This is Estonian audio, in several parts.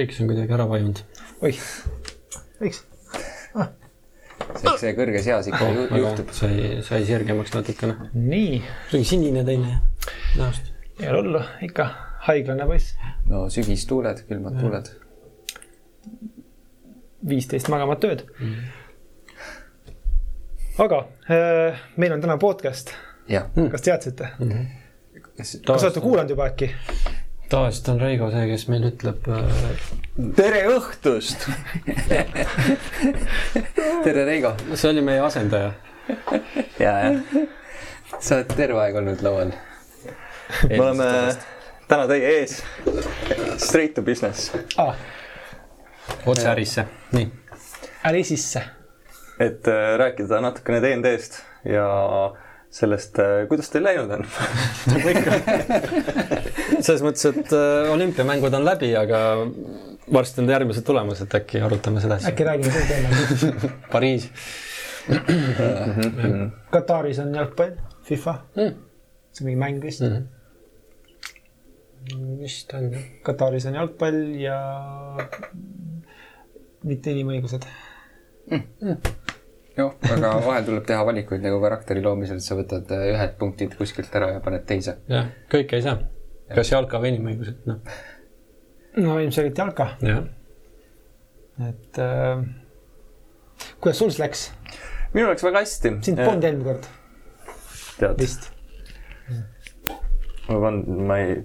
lõiks on kuidagi ära vajunud. oih, võiks. see, see kõrges eas ikka ju- juhtub. sai, sai sirgemaks natukene. nii, kuidagi sinine teine näost. ei ole hullu, ikka haiglane poiss. no sügistuuled, külmad tuuled. viisteist magamat ööd. aga äh, meil on täna podcast, kas teadsite? kas kas olete kuulanud juba äkki? Tavaliselt on Reigo see, kes meil ütleb äh,, tere õhtust tere, Reigo. see oli meie asendaja. ja, ja. sa oled terve aeg olnud laual. me oleme täna teie ees. Straight to business, Ah, otse ärisse, nii. äri sisse. et äh, rääkida natukene DND-st ja sellest, kuidas teil läinud on. selles mõttes, et äh, olümpiamängud on läbi, aga varsti on järgmised tulemas, et äkki arutame seda asja. äkki räägime sel teemal. Pariis. Kataris on jalgpall, FIFA Mm.. see on mingi mäng vist mm. vist on jah. Kataris on jalgpall ja mitte inimõigused. jah, aga vahel tuleb teha valikuid nagu karakteri loomisel, sa võtad äh, ühed punktid kuskilt ära ja paned teise. jah, kõike ei saa. Kas jalka või inimõigused, noh. no ilmselgelt jalka, jah. et äh, kuidas sul siis läks? minul läks väga hästi. sind polnud eelmine kord tead, vist. ma pean, ma ei,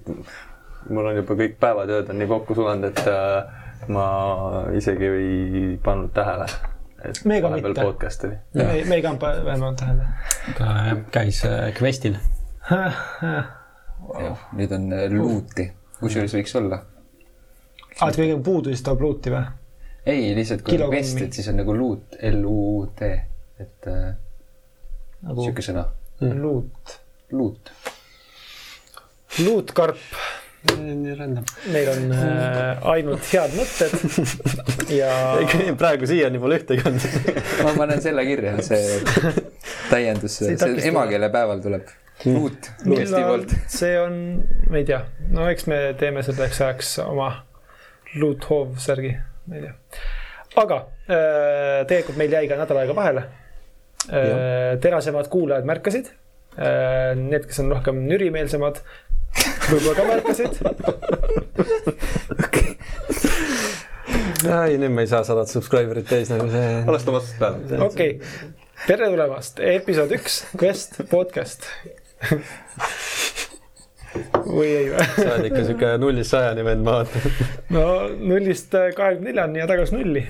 mul on juba kõik päevatööd on nii kokku sulanud, et äh, ma isegi ei pannud tähele, et Meiega mitte. podcast oli. me, me ei vähemalt tähele. ta jah, käis äh, Questil. nüüd on äh, luuti, kusjuures võiks olla. aa, et kõige puudu siis toob luuti või? ei, lihtsalt kui on quest, et siis on nagu luut, L-U-U-T, et äh, nagu sihuke sõna, luut. luut. luutkarp, nii rändab. meil on äh, ainult head mõtted ja praegu siiani pole ühtegi olnud. ma panen selle kirja, see täiendus, See see emakeelepäeval tuleb. luut, Eesti poolt. see on, ma ei tea, no eks me teeme selleks ajaks oma luuthoov särgi, ma ei tea. aga äh, tegelikult meil jäi ka nädal aega vahele. terasemad kuulajad märkasid. Need, kes on rohkem nürimeelsemad, võib-olla ka märkasid. ei, nüüd me ei saa sadat subscriber'it täis nagu see. alustame otsast peale. okei okay., tere tulemast, episood üks, Quest podcast või ei või? sa oled ikka sihuke nullist sajani vend, ma vaatan. no nullist kahekümne neljani ja tagasi nulli.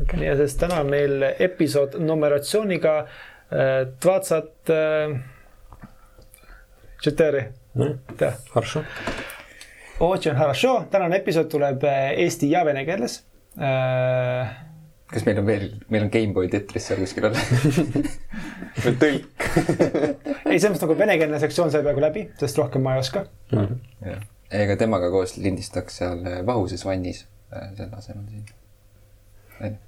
Okay. ja sest täna on meil episood numeratsiooniga äh, dvadsat tšeteri. Äh, Otšen Harašo, tänane episood tuleb äh, eesti ja vene keeles äh, kas meil on veel, meil on GameBoy Tetris seal kuskil all? või tõlk. ei, selles mõttes nagu venekeelne sektsioon sai peaaegu läbi, sest rohkem ma ei oska. ega temaga koos lindistaks seal äh, vahuses vannis, selle asemel siin.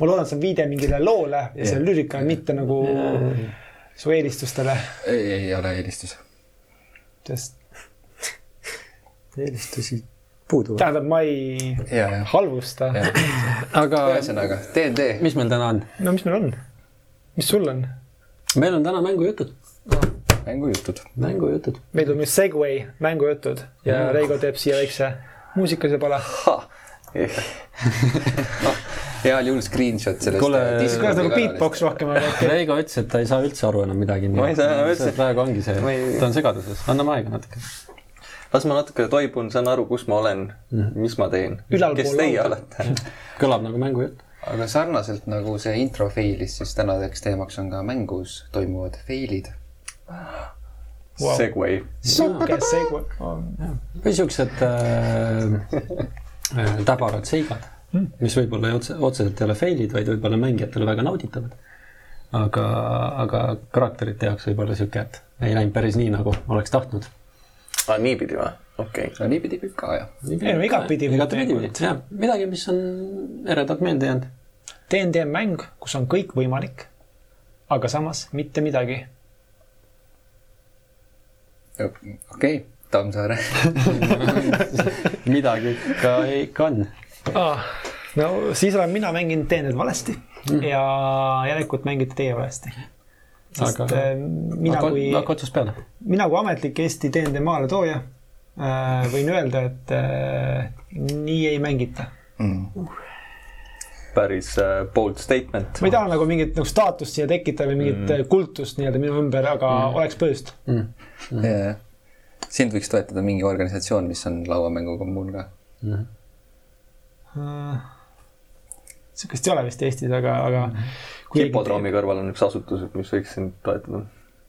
ma loodan, et see on viide mingile loole ja see on lüürika, mitte nagu su eelistustele, ei, ei ole eelistus. sest eelistusi puudu. tähendab, ma ei ja, ja, halvusta. aga ühesõnaga DnD, mis meil täna on? no mis meil on? mis sul on? meil on täna mängujutud. mängujutud. mängujutud. meil on nüüd Segway mängujutud ja Reigo teeb siia väikse muusikalise pala. heal juhul screenshot sellest. Kuule, kuidas nagu beatbox rohkem, aga okei. Reigo ütles, et ta ei saa üldse aru enam midagi. Ma ei saa enam üldse. praegu ongi see ta on segaduses, anname aega natuke. Las ma natuke toibun, saan aru, kus ma olen, mis ma teen. Kes teie lauda. olete? kõlab nagu mängujutt. aga sarnaselt nagu see intro failis, siis tänaseks teemaks on ka mängus toimuvad fail'id. Wow. Segway. sihuke Segway. või siuksed äh, äh, täbarad seigad, mis võib-olla otse, otseselt ei ole fail'id, vaid võib-olla mängijatele väga nauditavad. aga, aga karakterite jaoks võib-olla sihuke, et ei läinud päris nii, nagu oleks tahtnud. aa, niipidi või? okei okay.. niipidi võib ka jah. Ei, no igatpidi võib igatpidi tegelikult. võib, jah, midagi, mis on eredalt meelde jäänud. DnD on mäng, kus on kõik võimalik, aga samas mitte midagi. okei okay,, Tammsaare. midagi ikka, ikka on. ah,. no siis olen mina mänginud need valesti mm. ja järelikult mängite teie valesti. Sest Aga- aga, mina hakka kui, hakka otsast peale. mina kui ametlik Eesti DND maaletooja äh, võin öelda, et äh, nii ei mängita. mm.. päris äh, bold statement. ma ei taha nagu mingit nagu staatust siia tekitada või mingit mm. kultust nii-öelda minu ümber, aga mm. oleks põhjust. Yeah. sind võiks toetada mingi organisatsioon, mis on lauamängu kommuun ka. sihukest ei ole vist Eestis, aga, aga. Hipodroomi kõrval on üks asutus, mis võiks sind toetada.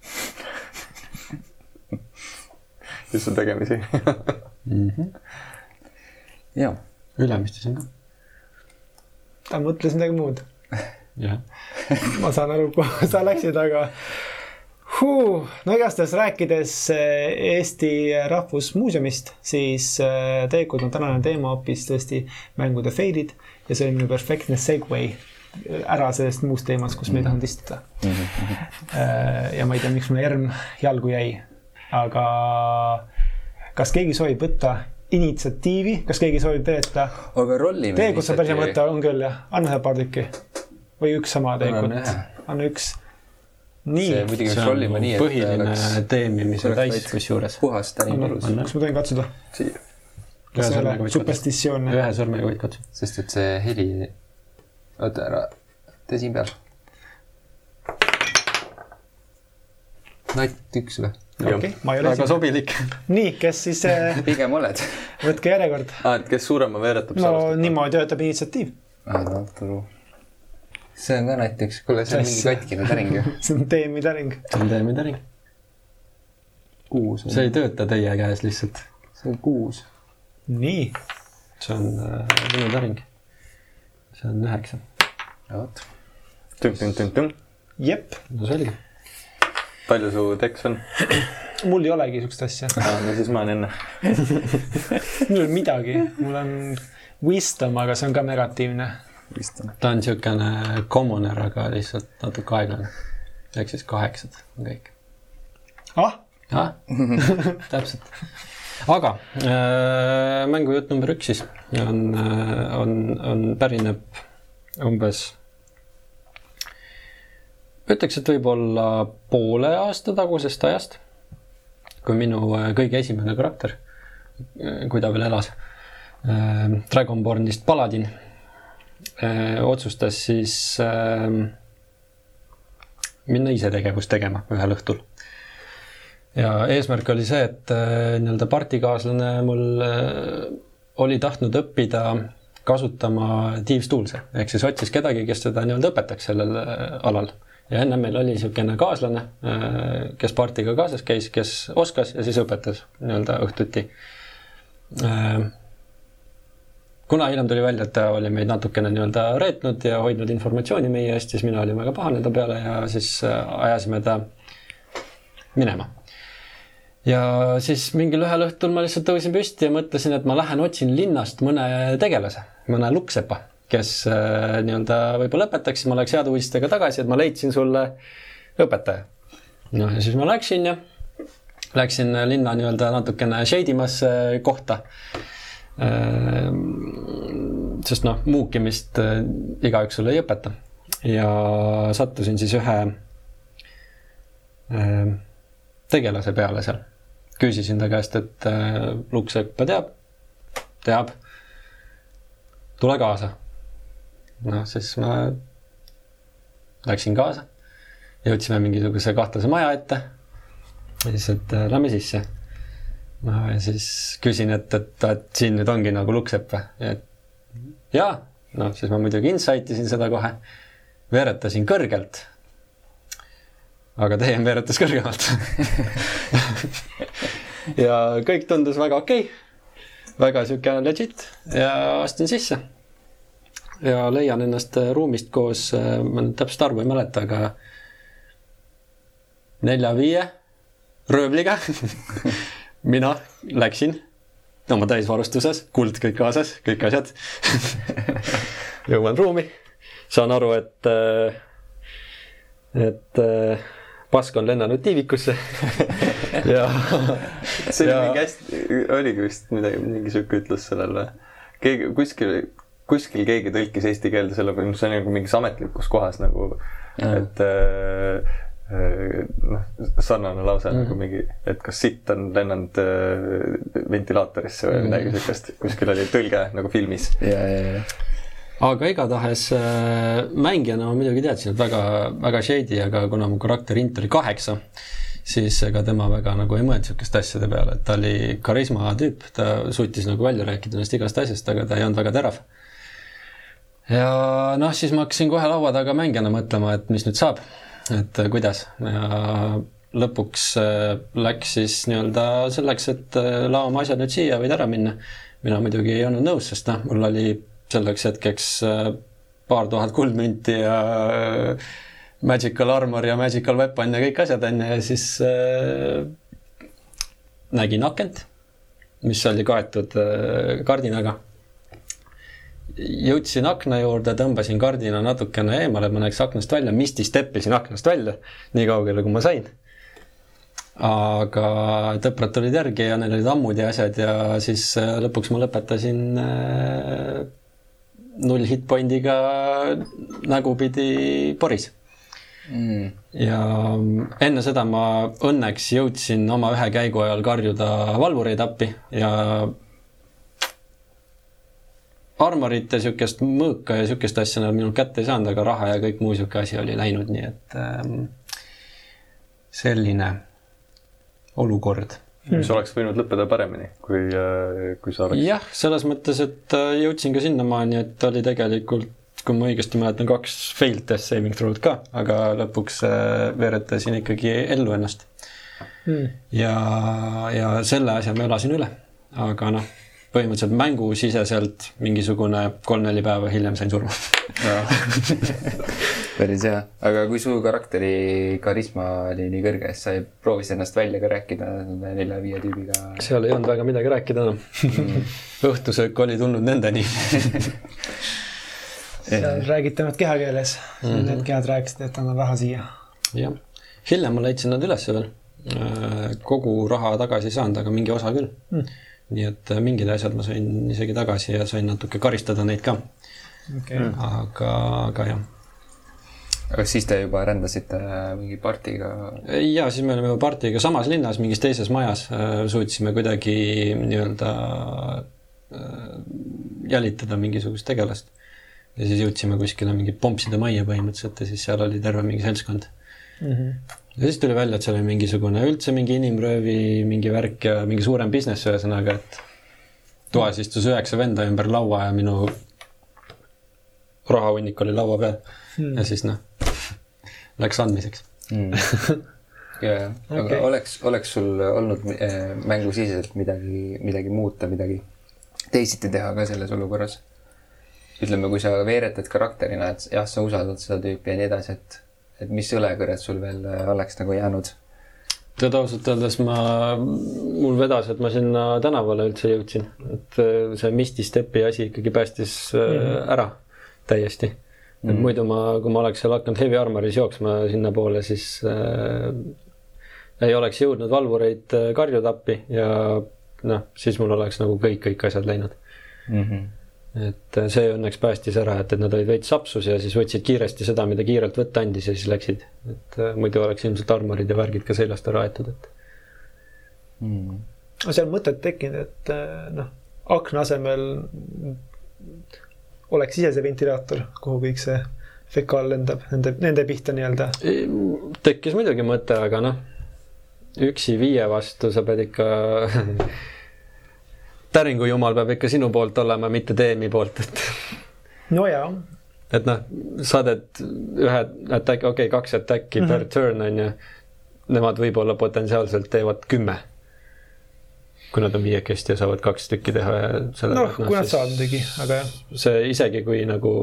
mis on tegemisi? jaa, Ülemistes on ka. ta mõtles midagi muud. jah. ma saan aru, kuhu sa läksid, aga huh, no igastahes rääkides eh, Eesti Rahvusmuuseumist, siis eh, tegelikult on tänane teema hoopis tõesti mängude fail'id ja see oli minu perfektne segway ära sellest muust teemast, kus me ei tahtnud istuda. ja ma ei tea, miks mul järm jalgu jäi, aga kas keegi soovib võtta initsiatiivi, kas keegi soovib veeta aga rollime. saab päris hea võtta, on küll jah, anna seal paar tükki või üks sama teekond ühe., anna üks. nii see, muidugi peaks rollima nii, et põhiline oleks teemimise täis kusjuures. puhas tänivalus, kas ma tohin katsuda? Ühe sõrmega võid katsuda. ühe sõrmega võid katsuda. sest et see heli, oota ära, tee siin peal. natt üks või? okei, ma ei ole väga sobilik. nii, kes siis äh, pigem oled. võtke järjekord. aa, et kes suurema veeretab, see no niimoodi töötab initsiatiiv. no turu. see on ka natt üks, kuule, see on mingi katkine täring ju. see on teemi täring. see on teie midagi. kuus see ei tööta teie käes lihtsalt. see on kuus. nii, see on äh, minu täring. See on üheksa. vot. tüm-tüm-tüm-tüm. jep, no selge. palju su teks on? mul ei olegi siukest asja. no siis ma olen enne. mul ei ole midagi, mul on wisdom, aga see on ka negatiivne. on. ta on niisugune commoner, aga lihtsalt natuke aeglane. ehk siis kaheksad on kõik. ah, ah, täpselt. Aga äh, mängujutt number üks siis. On, on, on, pärineb umbes, ütleks, et võib-olla poole aasta tagusest ajast, kui minu äh, kõige esimene karakter, kui ta veel elas, Dragonbornist Paladin, otsustas siis äh, minna ise tegevust tegema ühel õhtul ja eesmärk oli see, et äh, nii-öelda partikaaslane mul äh, oli tahtnud õppida kasutama Thieves Tools'e ehk siis otsis kedagi, kes teda nii-öelda õpetaks sellel äh, alal. ja enne meil oli niisugune kaaslane, kes partiga kaasas käis, kes oskas ja siis õpetas nii-öelda õhtuti. kuna hiljem tuli välja, et ta oli meid natukene nii-öelda reetnud ja hoidnud informatsiooni meie eest, siis mina olin väga pahane ta peale ja siis ajasime ta minema ja siis mingil ühel õhtul ma lihtsalt tõusin püsti ja mõtlesin, et ma lähen otsin linnast mõne tegelase, mõne lukksepa, kes äh, nii-öelda võib-olla õpetaks, siis ma läheks heade uudistega tagasi, et ma leidsin sulle õpetaja. no ja siis ma läksin ja läksin linna nii-öelda natukene shade imasse kohta. sest noh, muukimist äh, igaüks sulle ei õpeta ja sattusin siis ühe äh, tegelase peale seal küsisin ta käest, et äh, Luksepa teab, teab, tule kaasa. noh, siis ma läksin kaasa, jõudsime mingisuguse kahtlase maja ette. ja siis, et äh, lähme sisse. ja siis küsin, et, et, et siin nüüd ongi nagu Luksepp või? et jaa, noh siis ma muidugi insight isin seda kohe, veeretasin kõrgelt aga teie veeretas kõrgemalt ja kõik tundus väga okei okay., väga sihuke legit ja astun sisse. ja leian ennast ruumist koos, ma nüüd täpset arvu ei mäleta, aga nelja-viie röövliga. mina läksin oma täisvarustuses, kuld kõik kaasas, kõik asjad. jõuan ruumi, saan aru, et, et pask on lennanud tiivikusse. ja see oli Ja- mingi hästi, oligi vist midagi, mingi sihuke ütlus sellel või? keegi kuskil, kuskil keegi tõlkis eesti keelde selle, see oli nagu mingis ametlikus kohas nagu, et äh, äh, noh, sarnane lause mm nagu mingi, et kas sitt on lennanud äh, ventilaatorisse või midagi siukest, kuskil oli tõlge nagu filmis. ja, ja, ja. Aga igatahes äh, mängijana ma muidugi teadsin, et väga, väga shady, aga kuna mu karakter int oli kaheksa, siis ega tema väga nagu ei mõelnud sihukeste asjade peale, et ta oli karisma tüüp, ta suutis nagu välja rääkida ennast igast asjast, aga ta ei olnud väga terav. ja noh, siis ma hakkasin kohe laua taga mängijana mõtlema, et mis nüüd saab, et äh, kuidas ja lõpuks äh, läks siis nii-öelda selleks, et lao oma asjad nüüd siia võid ära minna. mina muidugi ei olnud nõus, sest noh, mul oli selleks hetkeks äh, paar tuhat kuldmünti ja äh, magical armor ja magical weapon ja kõik asjad onju ja siis äh, nägin akent, mis oli kaetud äh, kardinaga. jõudsin akna juurde, tõmbasin kardina natukene eemale, et ma näeks aknast välja, misti steppisin aknast välja, nii kaugele, kui ma sain. aga tõprad tulid järgi ja neil olid ammud ja asjad ja siis äh, lõpuks ma lõpetasin äh, null hit point'iga nägupidi poris Mm. ja enne seda ma õnneks jõudsin oma ühe käigu ajal karjuda valvureid appi ja armorit ja siukest mõõka ja siukest asja nad minult kätte ei saanud, aga raha ja kõik muu sihuke asi oli läinud, nii et ähm, selline olukord mis oleks võinud lõppeda paremini, kui, kui sa oleks. jah, selles mõttes, et äh, jõudsin ka sinnamaani, et oli tegelikult, kui ma õigesti mäletan, kaks failed test saving throw'd ka, aga lõpuks äh, veeretasin ikkagi ellu ennast. Hmm. ja, ja selle asja ma elasin üle, aga noh, põhimõtteliselt mängusiseselt mingisugune kolm-neli päeva hiljem sain surma. päris hea, aga kui su karakteri karisma oli nii kõrge, siis sa ei proovinud ennast välja ka rääkida nende nelja-viie tüübiga? seal ei olnud väga midagi rääkida enam. õhtusöök oli tulnud nendeni. seal räägiti ainult kehakeeles mm. -hmm. Need kehad rääkisid, et anna raha siia. jah, hiljem ma leidsin nad üles veel. kogu raha tagasi ei saanud, aga mingi osa küll Mm. Nii et äh, mingid asjad ma sain isegi tagasi ja sain natuke karistada neid ka, okei, aga, aga jah. kas siis te juba rändasite mingi partiga? ja siis me olime juba partiga samas linnas, mingis teises majas, suutsime kuidagi nii-öelda äh, jälitada mingisugust tegelast. ja siis jõudsime kuskile mingi pompside majja põhimõtteliselt ja siis seal oli terve mingi seltskond. Mhm. ja siis tuli välja, et seal oli mingisugune üldse mingi inimröövi mingi värk ja mingi suurem business ühesõnaga, et toas istus üheksa venda ümber laua ja minu rahahunnik oli laua peal Hmm. ja siis noh, läks andmiseks. mm.. ja, ja, aga Okei. oleks, oleks sul olnud eh, mängusiseselt midagi, midagi muuta, midagi teisiti teha ka selles olukorras? ütleme, kui sa veeretad karakterina, et jah, sa usaldad seda tüüpi ja nii edasi, et, et mis õlekõrred sul veel eh, oleks nagu jäänud? tead ausalt öeldes ma, mul vedas, et ma sinna tänavale üldse jõudsin, et äh, see Misti Stepi asi ikkagi päästis mm. ära täiesti mm. -hmm. muidu ma, kui ma oleks seal hakanud Heavy Armoris jooksma sinnapoole, siis äh, ei oleks jõudnud valvureid äh, karjuda appi ja noh, siis mul oleks nagu kõik, kõik asjad läinud. Mm -hmm. Et see õnneks päästis ära, et, et nad olid veits sapsus ja siis võtsid kiiresti seda, mida kiirelt võtta andis ja siis läksid. et äh, muidu oleks ilmselt armorid ja värgid ka seljast ära aetud, et Mm. aga seal on mõtet tekkinud, et äh, noh, akna asemel oleks ise see ventilaator, kuhu kõik see fekaal lendab, nende, nende pihta nii-öelda. tekkis muidugi mõte, aga noh, üksi viie vastu sa pead ikka täringu jumal peab ikka sinu poolt olema, mitte DM-i poolt, et, no jaa, et noh, saadad ühe attack'i, okei okay,, kaks attack'i mm -hmm. per turn on ju. Nemad võib-olla potentsiaalselt teevad kümme. kui nad on viiekesti ja saavad kaks tükki teha ja selle noh, kui nad saavad muidugi, aga jah. see isegi kui nagu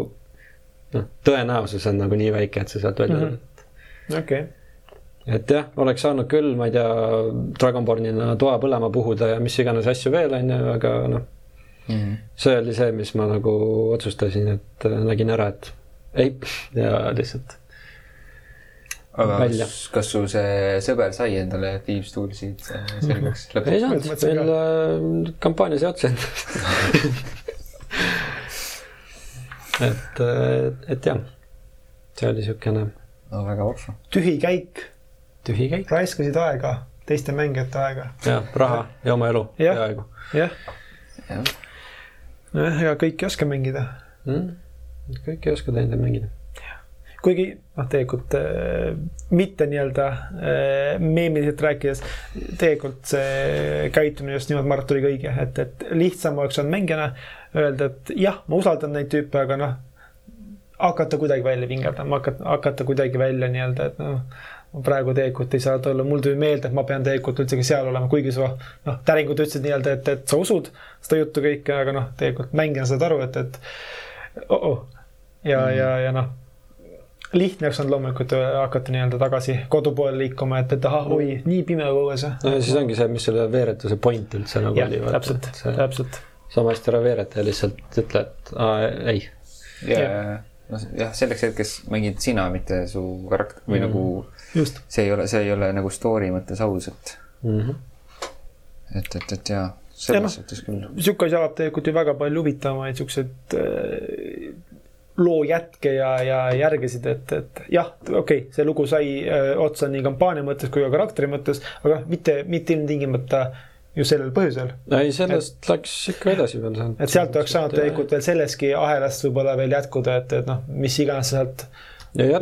noh, tõenäosus on nagu nii väike, et sa sealt välja Mhm. tuled. okei, et jah, oleks saanud küll, ma ei tea, Dragonbornina toa põlema puhuda ja mis iganes asju veel, on ju, aga noh, Mm. see oli see, mis ma nagu otsustasin, et äh, nägin ära, et ei ja lihtsalt aga välja. kas, kas sul see sõber sai endale Thieves Toolsid äh, selgeks ei lõpuks? saanud, mõtlesin meil äh, kampaania sai otsa et, et jah, see oli niisugune no väga vahva. tühi käik, tühi käik raiskasid aega, teiste mängijate aega. ja raha ja oma elu Jah. peaaegu jah, jah, nojah, ega kõik ei oska mängida. mm.. kõik ei oska teinud mängida. kuigi noh, tegelikult äh, mitte nii-öelda äh, meemiliselt rääkides, tegelikult see käitumine just nimelt ma arvan, et oligi õige, et, et lihtsam oleks olnud mängijana öelda, et jah, ma usaldan neid tüüpe, aga noh, hakata kuidagi välja vingerdama, hakata, hakata kuidagi välja nii-öelda, et noh, ma praegu tegelikult ei saa tulla, mul tuli meelde, et ma pean tegelikult üldsegi seal olema, kuigi sa noh, täringud ütlesid nii-öelda, et, et sa usud seda juttu kõike, aga noh, tegelikult mängijana saad aru, et, et oh-oh ja mm., ja, ja noh lihtne oleks olnud loomulikult hakata nii-öelda tagasi kodu poole liikuma, et, et ahah, oi, nii pime õues. no ja siis ongi see, mis selle veeretuse point üldse nagu jah oli., täpselt, täpselt. sama hästi ära veereta ja lihtsalt ütle, et aa, ei. ja, noh jah, selleks hetkeks mängid sina, mitte su karakter või mm. nagu see ei ole, see ei ole nagu story mõttes aus, et, Mm -hmm. et, et, et jaa, selles Ja noh, suhtes küll. sihuke asi avab tegelikult ju väga palju huvitavamaid siukseid äh, loo jätke ja, ja järgesid, et, et jah, okei okay,, see lugu sai äh, otsa nii kampaania mõttes kui ka karakteri mõttes, aga mitte, mitte ilmtingimata ju sellel põhjusel. ei, sellest et, läks ikka edasi veel. et sealt oleks saanud tegelikult veel selleski ahelast võib-olla veel jätkuda, et, et noh, mis iganes sealt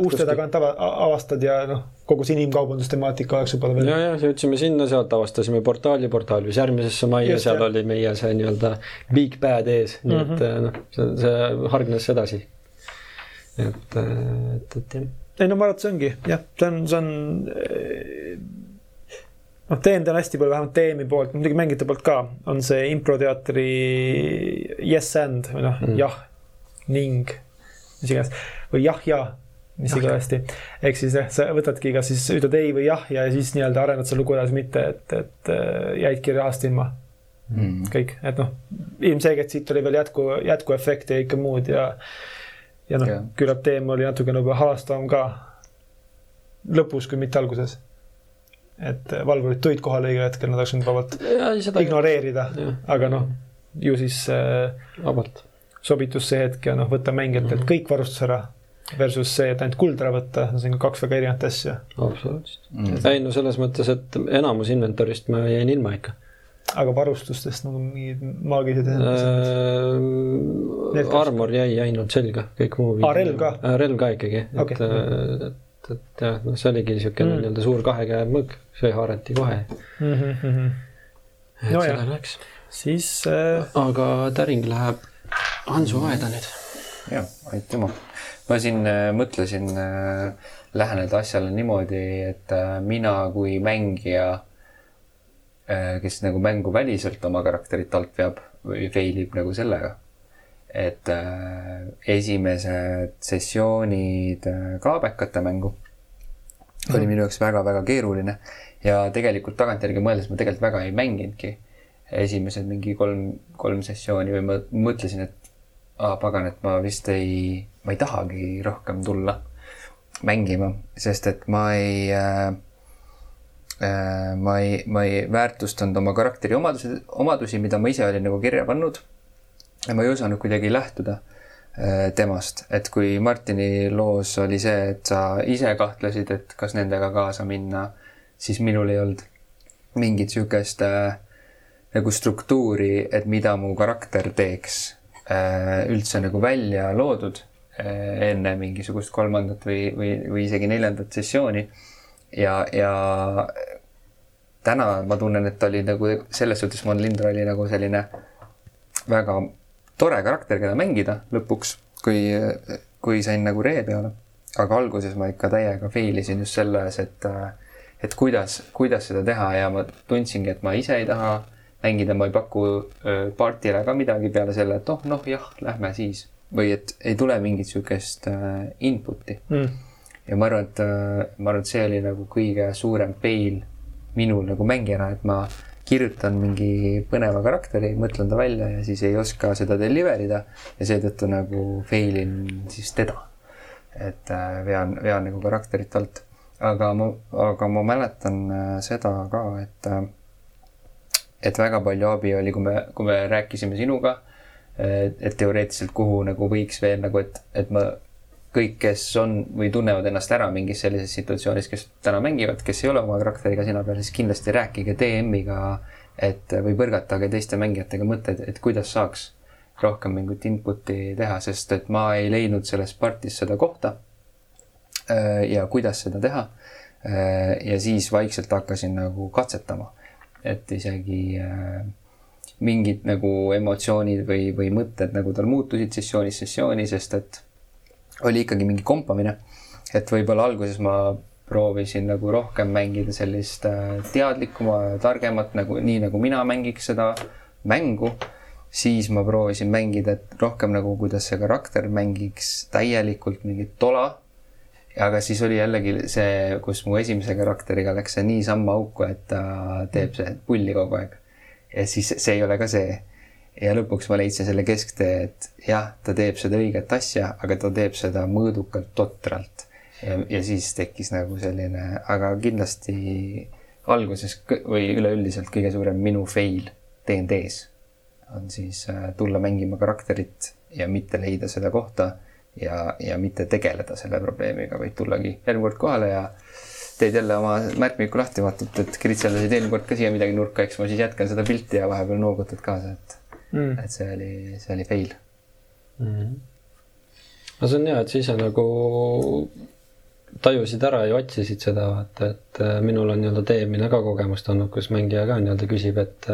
uste tagant ava, avastad ja noh, kogu see inimkaubandustemaatika oleks võib-olla veel. ja, ja jõudsime sinna, sealt avastasime portaali, portaal viis järgmisesse majja, seal jah. oli meie see nii-öelda big bad ees, nii et Mhm. noh, see, see hargnes edasi. et, et, et jah. ei no ma arvan, et see ongi jah, see on, see on eh, noh, teen ta hästi palju, vähemalt TM-i poolt, muidugi mängijate poolt ka, on see improteatri yes and või noh mm., jah ning, mis iganes või jah ja mis Jah, igavesti. ehk siis jah, sa võtadki kas siis ütled ei või jah ja siis nii-öelda arendad seda lugu edasi, mitte et, et äh, jäidki rahast ilma Mm. kõik, et noh, ilmselgelt siit oli veel jätku, jätkuefekte ja kõike muud ja ja noh Jah., küllap teema oli natukene võib-olla halastavam ka lõpus, kui mitte alguses. et valvurid tulid kohale õigel hetkel, nad oleks võinud vabalt ignoreerida, aga noh, ju siis äh, vabalt. sobitus see hetk ja noh, võtta mängijatelt Mhm. kõik varustus ära versus see, et ainult kuld ära võtta, see on kaks väga erinevat asja. absoluutselt. Mm. ei no selles mõttes, et enamus inventorist ma jäin ilma ikka aga varustustest nagu mingid maagilised äh,. armor jäi ainult selga, kõik muu. Aa, relv ka?? relv ka ikkagi, et Okei. okay., et, et jah, noh, see oligi niisugune Mm. nii-öelda suur kahe käe mõõk, see haarati kohe. Mm -hmm. et No sellele läks. siis äh, aga täring läheb Hansu aeda nüüd. jah, aitüma. Ma siin äh, mõtlesin äh, läheneda asjale niimoodi, et äh, mina kui mängija, kes nagu mängu väliselt oma karakterit alt veab või fail ib nagu sellega, et esimesed sessioonid kaabekate mängu oli minu jaoks väga-väga keeruline ja tegelikult tagantjärgi mõeldes ma tegelikult väga ei mänginudki esimesed mingi kolm, kolm sessiooni või ma mõtlesin, et aa pagan, et ma vist ei, ma ei tahagi rohkem tulla mängima, sest et ma ei äh,, äh, ma ei, ma ei väärtustanud oma karakteri omadusi, omadusi, mida ma ise olin nagu kirja pannud. ja ma ei osanud kuidagi lähtuda äh, temast, et kui Martini loos oli see, et sa ise kahtlesid, et kas nendega kaasa minna, siis minul ei olnud mingit sihukest äh, nagu struktuuri, et mida mu karakter teeks äh, üldse nagu välja loodud enne mingisugust kolmandat või, või, või isegi neljandat sessiooni. ja, ja täna ma tunnen, et ta oli nagu selles suhtes Von Lindra oli nagu selline väga tore karakter, keda mängida lõpuks, kui, kui sain nagu ree peale. aga alguses ma ikka täiega fail isin just selles, et, et kuidas, kuidas seda teha ja ma tundsingi, et ma ise ei taha mängida, ma ei paku öö, partile ka midagi peale selle, et oh noh, jah, lähme siis. Või et ei tule mingit sihukest äh, input'i mm. ja ma arvan, et äh, ma arvan, et see oli nagu kõige suurem fail minul nagu mängijana, et ma kirjutan mingi põneva karakteri, mõtlen ta välja ja siis ei oska seda deliver ida ja seetõttu nagu fail in siis teda. et äh, vean, vean nagu karakterit alt. aga ma, aga ma mäletan seda ka, et, et väga palju abi oli, kui me, kui me rääkisime sinuga, et teoreetiliselt kuhu nagu võiks veel nagu, et, et ma kõik, kes on või tunnevad ennast ära mingis sellises situatsioonis, kes täna mängivad, kes ei ole oma karakteriga sina peal, siis kindlasti rääkige DM-iga, et või põrgatage teiste mängijatega mõtteid, et kuidas saaks rohkem mingit input'i teha, sest et ma ei leidnud selles partis seda kohta. ja kuidas seda teha. ja siis vaikselt hakkasin nagu katsetama, et isegi äh, mingid nagu emotsioonid või, või mõtted nagu tal muutusid sessioonist sessiooni, sest et oli ikkagi mingi kompamine. et võib-olla alguses ma proovisin nagu rohkem mängida sellist äh, teadlikuma, targemat nagu nii, nagu mina mängiks seda mängu. siis ma proovisin mängida rohkem nagu, kuidas see karakter mängiks täielikult mingit tola. aga siis oli jällegi see, kus mu esimese karakteriga läks see nii samma auku, et ta teeb see pulli kogu aeg ja siis see ei ole ka see. ja lõpuks ma leidsin selle kesktee, et jah, ta teeb seda õiget asja, aga ta teeb seda mõõdukalt totralt. ja, siis tekkis nagu selline, aga kindlasti alguses või üleüldiselt kõige suurem minu fail DnD-s on siis äh, tulla mängima karakterit ja mitte leida seda kohta ja, ja mitte tegeleda selle probleemiga, vaid tullagi järgmine kord kohale ja teed jälle oma märkmiku lahti, vaatad, et kritseldasid eelmine kord ka siia midagi nurka, eks ma siis jätkan seda pilti ja vahepeal noogutad kaasa, et mm., et see oli, see oli fail mm. no see on hea, et sa ise nagu tajusid ära ja otsisid seda, vaata, et äh, minul on nii-öelda teemine ka kogemust olnud, kus mängija ka nii-öelda küsib, et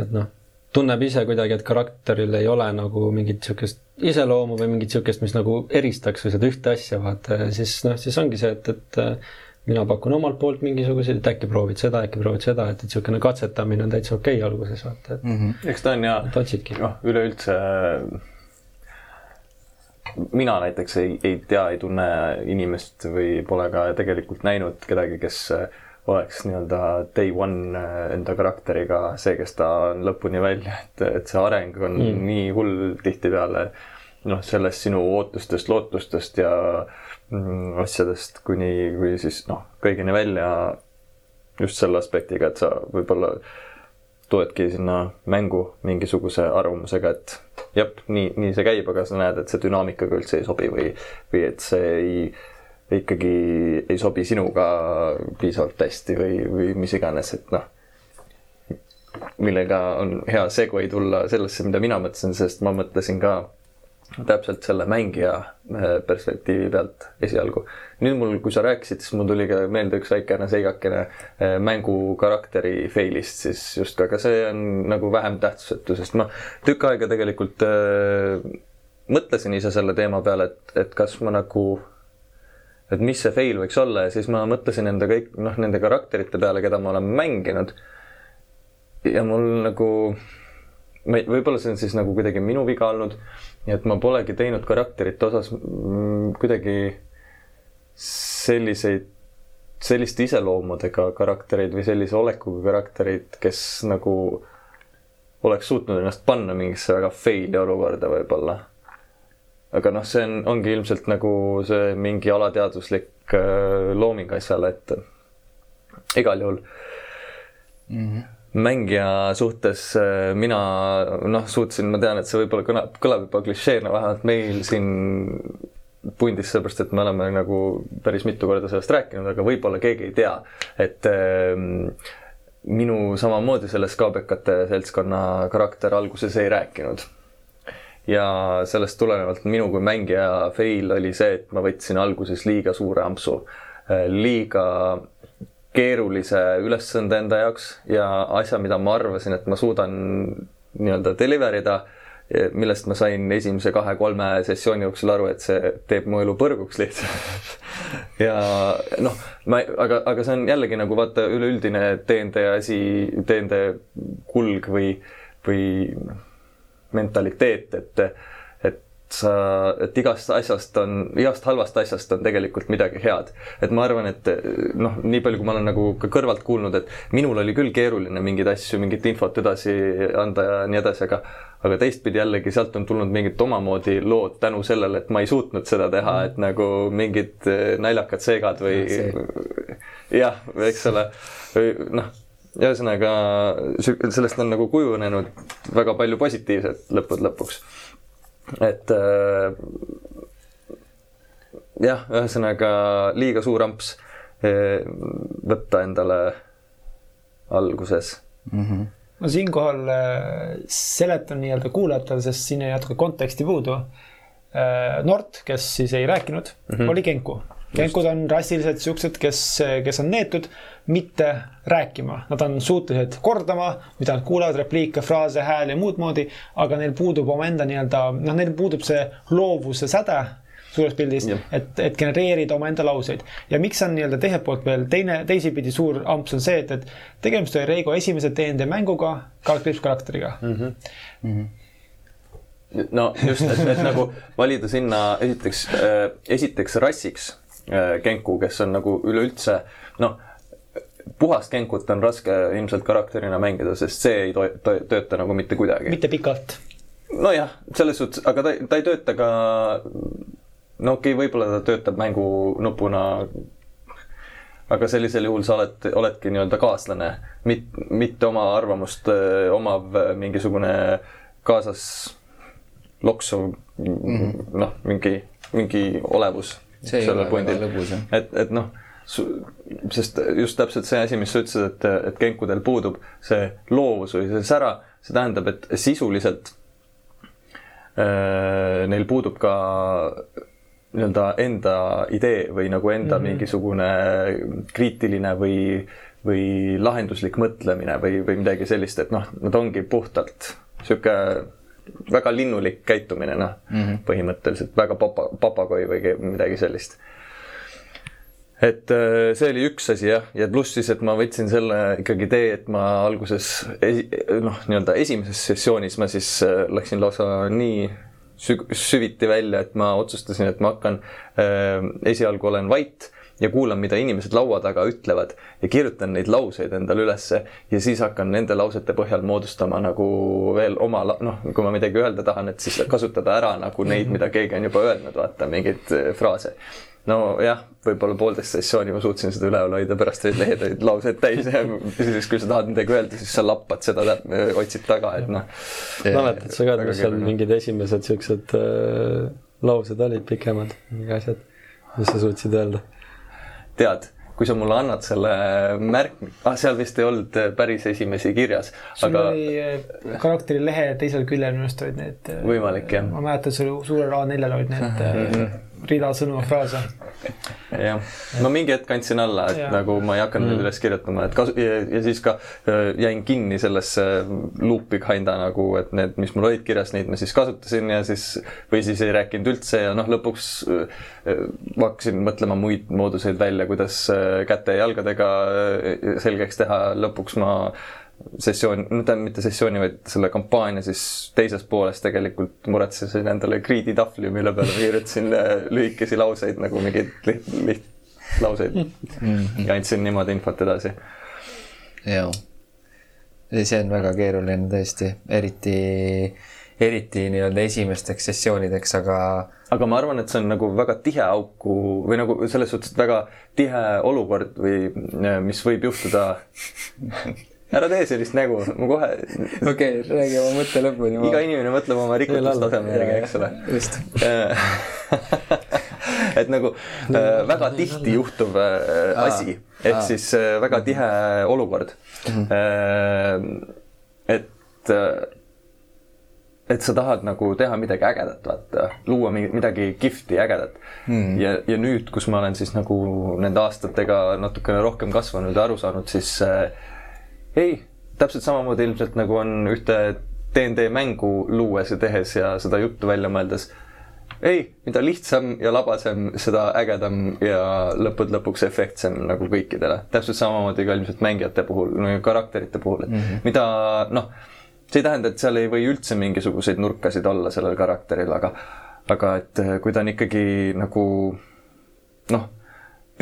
et noh tunneb ise kuidagi, et karakteril ei ole nagu mingit niisugust iseloomu või mingit niisugust, mis nagu eristaks või seda ühte asja, vaata, siis noh, siis ongi see, et, et äh, mina pakun omalt poolt mingisuguseid, et äkki proovid seda, äkki proovid seda, et, et niisugune katsetamine on täitsa okei okay alguses, vaata, et mm. -hmm. eks ta on ja noh, üleüldse mina näiteks ei, ei tea, ei tunne inimest või pole ka tegelikult näinud kedagi, kes äh, oleks nii-öelda day one äh, enda karakteriga see, kes ta on lõpuni välja, et, et see areng on mm. nii hull tihtipeale noh, sellest sinu ootustest, lootustest ja mm, asjadest kuni, kuni siis noh, kõigini välja just selle aspektiga, et sa võib-olla tuledki sinna mängu mingisuguse arvamusega, et jah, nii, nii see käib, aga sa näed, et see dünaamikaga üldse ei sobi või, või et see ei ikkagi ei sobi sinuga piisavalt hästi või, või mis iganes, et noh, millega on hea segway tulla sellesse, mida mina mõtlesin, sest ma mõtlesin ka täpselt selle mängija äh, perspektiivi pealt esialgu. nüüd mul, kui sa rääkisid, siis mul tuli ka meelde üks väikene seigakene äh, mängu karakteri fail'ist, siis just aga see on nagu vähem tähtsusetu, sest ma tükk aega tegelikult äh, mõtlesin ise selle teema peale, et, et kas ma nagu et mis see fail võiks olla ja siis ma mõtlesin enda kõik, noh, nende karakterite peale, keda ma olen mänginud. ja mul nagu, võib-olla see on siis nagu kuidagi minu viga olnud, et ma polegi teinud karakterite osas mm, kuidagi selliseid, selliste iseloomudega karaktereid või sellise olekuga karaktereid, kes nagu oleks suutnud ennast panna mingisse väga fail'i olukorda võib-olla aga noh, see on, ongi ilmselt nagu see mingi alateadvuslik äh, looming asjale, et igal juhul mm. -hmm mängija suhtes äh, mina noh, suutsin, ma tean, et see võib-olla kõlab, kõlab juba klišeena, vähemalt meil siin pundis, sellepärast et me oleme nagu päris mitu korda sellest rääkinud, aga võib-olla keegi ei tea, et äh, minu samamoodi selles KBK-te seltskonna karakter alguses ei rääkinud ja sellest tulenevalt minu kui mängija fail oli see, et ma võtsin alguses liiga suure ampsu, äh, liiga keerulise ülesande enda jaoks ja asja, mida ma arvasin, et ma suudan nii-öelda deliver ida, millest ma sain esimese kahe-kolme sessiooni jooksul aru, et see teeb mu elu põrguks lihtsalt. Ja noh, ma, aga, aga see on jällegi nagu vaata üleüldine DnD asi, DnD kulg või, või noh mentaliteet, et, et sa, et igast asjast on, igast halvast asjast on tegelikult midagi head. et ma arvan, et noh, nii palju, kui ma olen nagu ka kõrvalt kuulnud, et minul oli küll keeruline mingeid asju, mingit infot edasi anda ja nii edasi, aga aga teistpidi jällegi sealt on tulnud mingid omamoodi lood tänu sellele, et ma ei suutnud seda teha, et nagu mingid eh, naljakad seegad või jah, eks ole, või noh, ühesõnaga sellest on nagu kujunenud väga palju positiivset lõppude lõpuks. et äh, jah, ühesõnaga liiga suur amps äh, võtta endale alguses mm. -hmm ma siinkohal äh, seletan nii-öelda kuulajatele, sest siin jäi natuke konteksti puudu. Äh, Nort, kes siis ei rääkinud mm, -hmm. oli Genku. Genkud on rassiliselt siuksed, kes, kes on neetud mitte rääkima, nad on suutelised kordama, mida nad kuulevad, repliike, fraase, hääli ja muud moodi, aga neil puudub omaenda nii-öelda, noh, neil puudub see loovuse säde suures pildis, et, et genereerida omaenda lauseid. ja miks on nii-öelda teiselt poolt veel teine, teisipidi suur amps on see, et, et tegemist oli Reigo esimese DND mänguga kriipskarakteriga mm. -hmm. Mm -hmm no just, et, et nagu valida sinna esiteks äh,, esiteks rassiks Genku, kes on nagu üleüldse noh, puhast Genkut on raske ilmselt karakterina mängida, sest see ei to to tööta nagu mitte kuidagi. mitte pikalt. nojah, selles suhtes, aga ta, ta ei tööta ka no okei okay,, võib-olla ta töötab mängunupuna. aga sellisel juhul sa oled, oledki nii-öelda kaaslane, mit-, mitte oma arvamust öö, omav mingisugune kaasas loksuv mm -hmm. noh, mingi, mingi olevus. Lõbus jah. et, et noh sest just täpselt see asi, mis sa ütlesid, et, et kenkudel puudub see loovus või see sära, see tähendab, et sisuliselt äh, neil puudub ka nii-öelda enda idee või nagu enda mm -hmm. mingisugune kriitiline või, või lahenduslik mõtlemine või, või midagi sellist, et noh, nad ongi puhtalt sihuke väga linnulik käitumine, noh mm -hmm. põhimõtteliselt väga papa, papagoi või midagi sellist et äh, see oli üks asi jah, ja pluss siis, et ma võtsin selle ikkagi tee, et ma alguses noh, nii-öelda esimeses sessioonis ma siis äh, läksin lausa nii süviti välja, et ma otsustasin, et ma hakkan äh,, esialgu olen vait ja kuulan, mida inimesed laua taga ütlevad ja kirjutan neid lauseid endale ülesse ja siis hakkan nende lausete põhjal moodustama nagu veel oma, noh, kui ma midagi öelda tahan, et siis kasutada ära nagu neid, mida keegi on juba öelnud, vaata mingeid äh, fraase nojah, võib-olla poolteist sessiooni ma suutsin seda üleval hoida, pärast olid lehed olid laused täis ja siis, kui sa tahad midagi öelda, siis sa lappad seda, otsid taga, et noh. mäletad sa ka, et mis seal mingid esimesed siuksed äh, laused olid pikemad, mingi asjad, mis sa suutsid öelda? Tead, kui sa mulle annad selle märk-, ah seal vist ei olnud päris esimesi kirjas. sul aga... oli äh, karakteri lehe teisel küljel minu arust olid need. Äh, võimalik jah. ma mäletan, sul suurel A4-l olid need mm -hmm rida sõnu ja fraase. jah, ma mingi hetk andsin alla, et ja. nagu ma ei hakanud mm. üles kirjutama, et kasu- ja, ja siis ka äh, jäin kinni sellesse loop'i kinda nagu, et need, mis mul olid kirjas, neid ma siis kasutasin ja siis või siis ei rääkinud üldse ja noh, lõpuks äh, ma hakkasin mõtlema muid mooduseid välja, kuidas äh, käte ja jalgadega selgeks teha, lõpuks ma sessioon, tähendab mitte sessiooni, vaid selle kampaania siis teises pooles tegelikult muretsesin endale kriiditahvli, mille peale kirjutasin äh, lühikesi lauseid nagu mingeid liht-, lihtlauseid mm ja andsin niimoodi infot edasi. jaa, see on väga keeruline tõesti, eriti, eriti nii-öelda esimesteks sessioonideks, aga aga ma arvan, et see on nagu väga tihe auku või nagu selles suhtes, et väga tihe olukord või äh, mis võib juhtuda ära tee sellist nägu, ma kohe. okei räägi oma mõtte lõpuni ma.... iga inimene mõtleb oma rikutustaseme järgi, eks ole. just et nagu äh, väga tihti juhtuv äh, asi, ehk siis äh, väga tihe olukord mm. -hmm. et äh, et sa tahad nagu teha midagi ägedat, vaata, luua midagi kihvti, ägedat mm.. ja, ja nüüd, kus ma olen siis nagu nende aastatega natukene rohkem kasvanud ja aru saanud, siis äh, ei, täpselt samamoodi ilmselt nagu on ühte DnD mängu luues ja tehes ja seda juttu välja mõeldes. ei, mida lihtsam ja labasem, seda ägedam ja lõppude lõpuks efektsem nagu kõikidele. täpselt samamoodi ka ilmselt mängijate puhul, no karakterite puhul, et mm -hmm. mida noh, see ei tähenda, et seal ei või üldse mingisuguseid nurkasid olla sellel karakteril, aga aga et äh, kui ta on ikkagi nagu noh,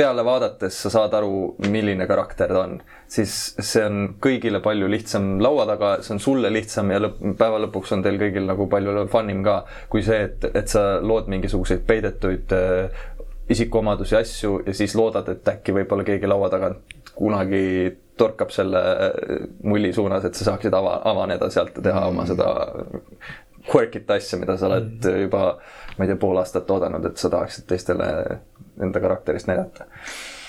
peale vaadates sa saad aru, milline karakter ta on, siis see on kõigile palju lihtsam laua taga, see on sulle lihtsam ja lõpp, päeva lõpuks on teil kõigil nagu palju fun im ka, kui see, et, et sa lood mingisuguseid peidetuid äh, isikuomadusi, asju ja siis loodad, et äkki võib-olla keegi laua tagant kunagi torkab selle äh, mulli suunas, et sa saaksid ava, avaneda sealt ja teha oma seda quirk'it asja, mida sa oled juba, ma ei tea, pool aastat oodanud, et sa tahaksid teistele enda karakterist näidata.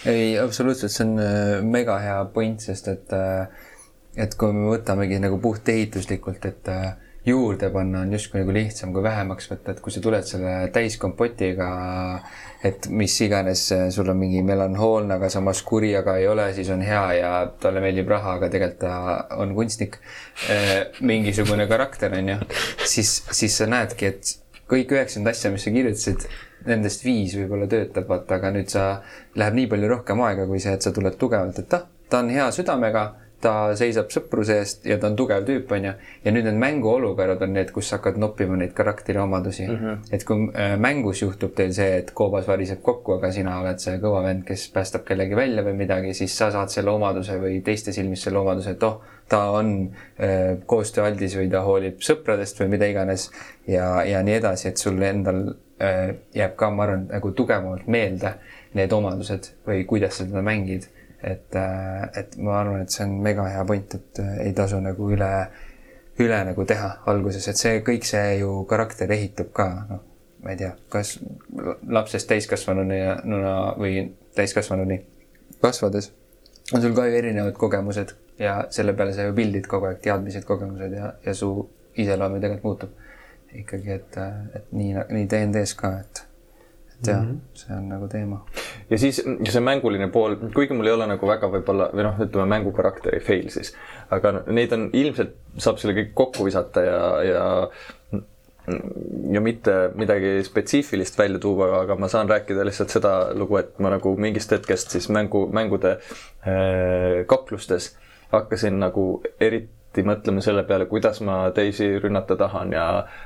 ei, absoluutselt, see on äh, mega hea point, sest et, äh, et kui me võtamegi nagu puht ehituslikult, et äh, juurde panna on justkui nagu lihtsam kui vähemaks võtta, et kui sa tuled selle täiskompotiga, et mis iganes, sul on mingi melanhoolne, aga samas kuri, aga ei ole, siis on hea ja talle meeldib raha, aga tegelikult ta on kunstnik. mingisugune karakter on ju, siis, siis sa näedki, et kõik üheksakümmend asja, mis sa kirjutasid, nendest viis võib-olla töötab, vaata, aga nüüd sa, läheb nii palju rohkem aega kui see, et sa tuled tugevalt, et ah, ta on hea südamega ta seisab sõpruse eest ja ta on tugev tüüp, onju. ja nüüd need mänguolukorrad on need, kus sa hakkad noppima neid karakteri omadusi mm. -hmm. et kui äh, mängus juhtub teil see, et koobas variseb kokku, aga sina oled see kõva vend, kes päästab kellegi välja või midagi, siis sa saad selle omaduse või teiste silmis selle omaduse, et oh, ta on äh, koostööaldis või ta hoolib sõpradest või mida iganes ja, ja nii edasi, et sul endal jääb ka, ma arvan, nagu tugevamalt meelde need omadused või kuidas sa teda mängid et, äh, et ma arvan, et see on mega hea point, et äh, ei tasu nagu üle, üle nagu teha alguses, et see kõik see ju karakter ehitub ka, noh, ma ei tea, kas lapsest täiskasvanuni ja nuna või täiskasvanuni kasvades on sul ka ju erinevad kogemused ja selle peale sa ju pildid kogu aeg, teadmised, kogemused ja, ja su iseloom ju tegelikult muutub. Ikkagi, et, et nii, nii DND-s ka, et et jah mm, -hmm. see on nagu teema. ja siis see mänguline pool, kuigi mul ei ole nagu väga võib-olla või noh, ütleme mängukarakteri fail siis, aga neid on ilmselt saab selle kõik kokku visata ja, ja ja mitte midagi spetsiifilist välja tuua, aga ma saan rääkida lihtsalt seda lugu, et ma nagu mingist hetkest siis mängu, mängude äh, kaklustes hakkasin nagu eriti eriti mõtlema selle peale, kuidas ma teisi rünnata tahan ja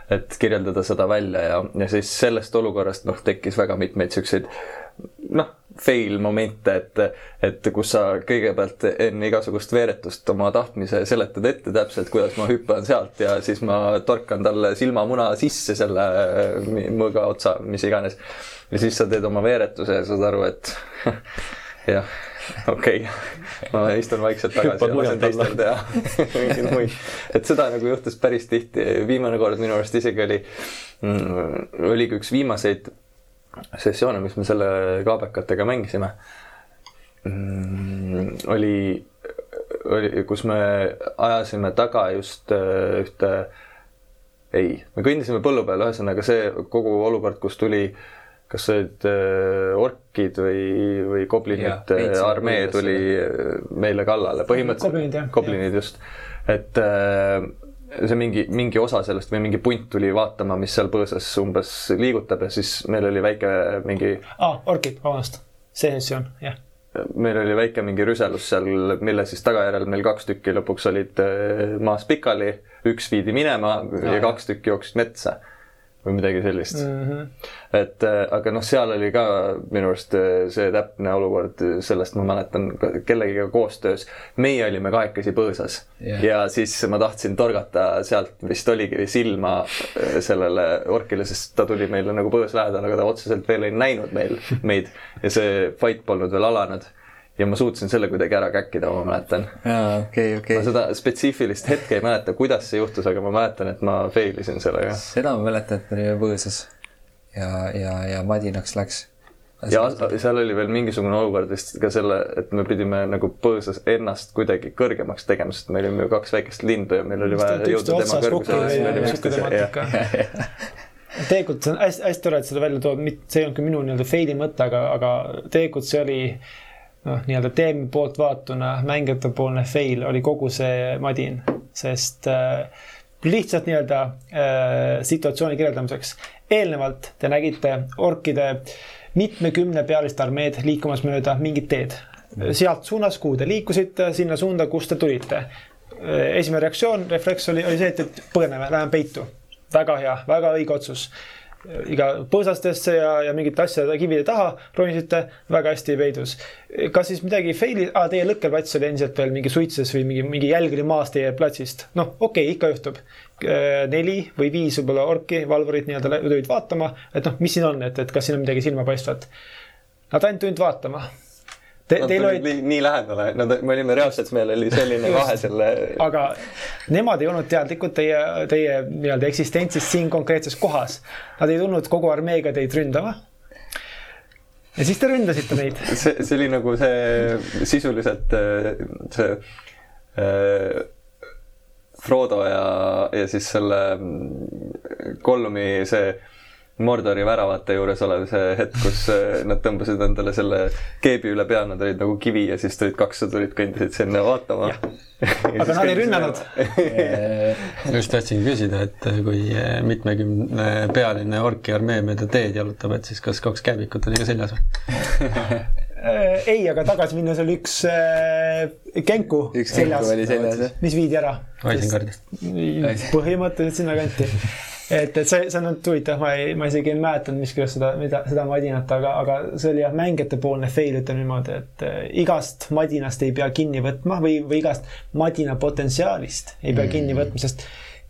et kirjeldada seda välja ja, ja siis sellest olukorrast noh, tekkis väga mitmeid siukseid noh, fail momente, et, et kus sa kõigepealt enne igasugust veeretust oma tahtmise seletad ette täpselt, kuidas ma hüppan sealt ja siis ma torkan talle silmamuna sisse selle mõõga otsa, mis iganes. ja siis sa teed oma veeretuse ja saad aru, et jah okei okay., ma istun vaikselt tagasi ja lasen teistel teha mingeid muid. et seda nagu juhtus päris tihti, viimane kord minu arust isegi oli mm,, oligi üks viimaseid sessioone, mis me selle kaabekatega mängisime mm,. oli, oli, kus me ajasime taga just äh, ühte, ei, me kõndisime põllu peal, ühesõnaga see kogu olukord, kus tuli äh, kas see olid äh, orkid või, või goblinite armee tuli äh, meile kallale, põhimõtteliselt. goblinid just, et äh, see mingi, mingi osa sellest või mingi punt tuli vaatama, mis seal põõsas umbes liigutab ja siis meil oli väike mingi. aa ah,, orkid, vabandust, see sessioon, jah. Meil oli väike mingi rüselus seal, mille siis tagajärjel meil kaks tükki lõpuks olid maas pikali, üks viidi minema ja, ja kaks tükki jooksid metsa või midagi sellist mm. -hmm. et äh, aga noh, seal oli ka minu arust äh, see täpne olukord, sellest ma mäletan kellegiga koostöös. meie olime kahekesi põõsas yeah. ja siis ma tahtsin torgata sealt vist oligi silma äh, sellele orkile, sest ta tuli meile nagu põõs lähedal, aga ta otseselt veel ei näinud meil, meid ja see fight polnud veel alanud ja ma suutsin selle kuidagi ära käkkida, ma mäletan. jaa, okei okay,, okei okay.. ma seda spetsiifilist hetke ei mäleta, kuidas see juhtus, aga ma mäletan, et ma fail isin sellega. seda ma mäletan, et me olime põõsas ja, ja, ja madinaks läks. ja seal oli veel mingisugune olukord vist ka selle, et me pidime nagu põõsas ennast kuidagi kõrgemaks tegema, sest me olime ju kaks väikest lindu ja meil oli vaja jõuda tema kõrgusele. tegelikult see on hästi, hästi tore, et seda välja tood, see ei olnud küll minu nii-öelda fail'i mõte, aga, aga tegelikult see oli noh, nii-öelda teemi poolt vaatuna mängijate poolne fail oli kogu see madin, sest äh, lihtsalt nii-öelda äh, situatsiooni kirjeldamiseks. eelnevalt te nägite orkide mitmekümnepealist armeed liikumas mööda mingit teed. sealt suunas, kuhu te liikusite, sinna suunda, kust te tulite. Äh, esimene reaktsioon, refleks oli, oli see, et, et põgeneme, läheme peitu. väga hea, väga õige otsus iga põõsastesse ja, ja mingite asjade kivide taha ronisite, väga hästi peidus. kas siis midagi fail'i ah,, teie lõkkerplats oli endiselt veel mingi suitses või mingi, mingi jälg oli maas teie platsist. noh, okei okay,, ikka juhtub. neli või viis võib-olla orki, valvurid nii-öelda tulid vaatama, et noh, mis siin on, et, et kas siin on midagi silmapaistvat. Nad ainult tulid vaatama Te, Nad olid nii, nii lähedale, nad, me olime reaalselt, meil oli selline vahe selle. aga nemad ei olnud teadlikud teie, teie nii-öelda eksistentsist siin konkreetses kohas. Nad ei tulnud kogu armeega teid ründama. ja siis te ründasite neid. see, see oli nagu see sisuliselt see äh, Frodo ja, ja siis selle Gollumi see Mordori väravate juures olev see hetk, kus äh, nad tõmbasid endale selle keebi üle pea, nad olid nagu kivi ja siis tulid kaks sõdurit, kõndisid sinna vaatama. aga nad ei rünnanud just tahtsin küsida, et kui mitmekümne pealine orki armee mööda teed jalutab, et siis kas kaks kääbikut oli ka seljas või ei, aga tagasi minnes oli üks äh, kenku üks seljas, seljas, mis viidi ära. Isengardist. põhimõtteliselt sinnakanti et, et see, see on nüüd huvitav, ma ei, ma isegi ei mäletanud miskit seda, mida, seda madinat, aga, aga see oli jah, mängijate poolne fail, ütleme niimoodi, et äh, igast madinast ei pea kinni võtma või, või igast madina potentsiaalist ei pea mm. kinni võtma, sest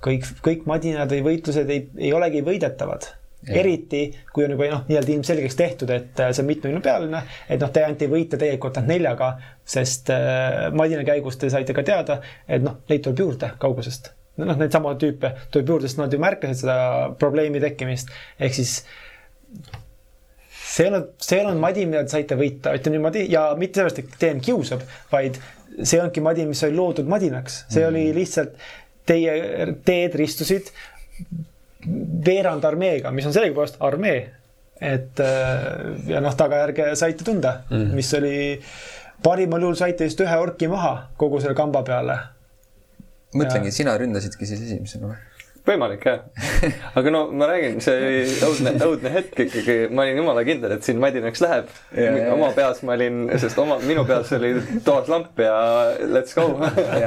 kõik, kõik madinad või võitlused ei, ei olegi võidetavad Ja. eriti kui on juba noh, nii-öelda ilmselgeks tehtud, et äh, see on mitmekümne pealine, et noh, te ainult ei võita tegelikult ainult neljaga, sest äh, madina käigus te saite ka teada, et noh, neid tuleb juurde kaugusest noh, neid samu tüüpe tuleb juurde, sest nad ju märkasid seda probleemi tekkimist. ehk siis see ei olnud, see ei olnud madi, mida te saite võita, ütleme niimoodi ja mitte sellepärast, et DM kiusab, vaid see ongi madi, mis oli loodud madinaks, see mm. oli lihtsalt teie teed ristusid veerand armeega, mis on sellegipoolest armee. et ja noh, tagajärge saite tunda mm., mis oli parimal juhul saite just ühe orki maha kogu selle kamba peale mõtlengi, sina ründasidki siis esimesena või? võimalik jah, aga no ma räägin, see oli õudne, õudne hetk ikkagi, ma olin jumala kindel, et siin madinaks läheb. oma peas ma olin, sest oma, minu peas oli toas lamp ja let's go.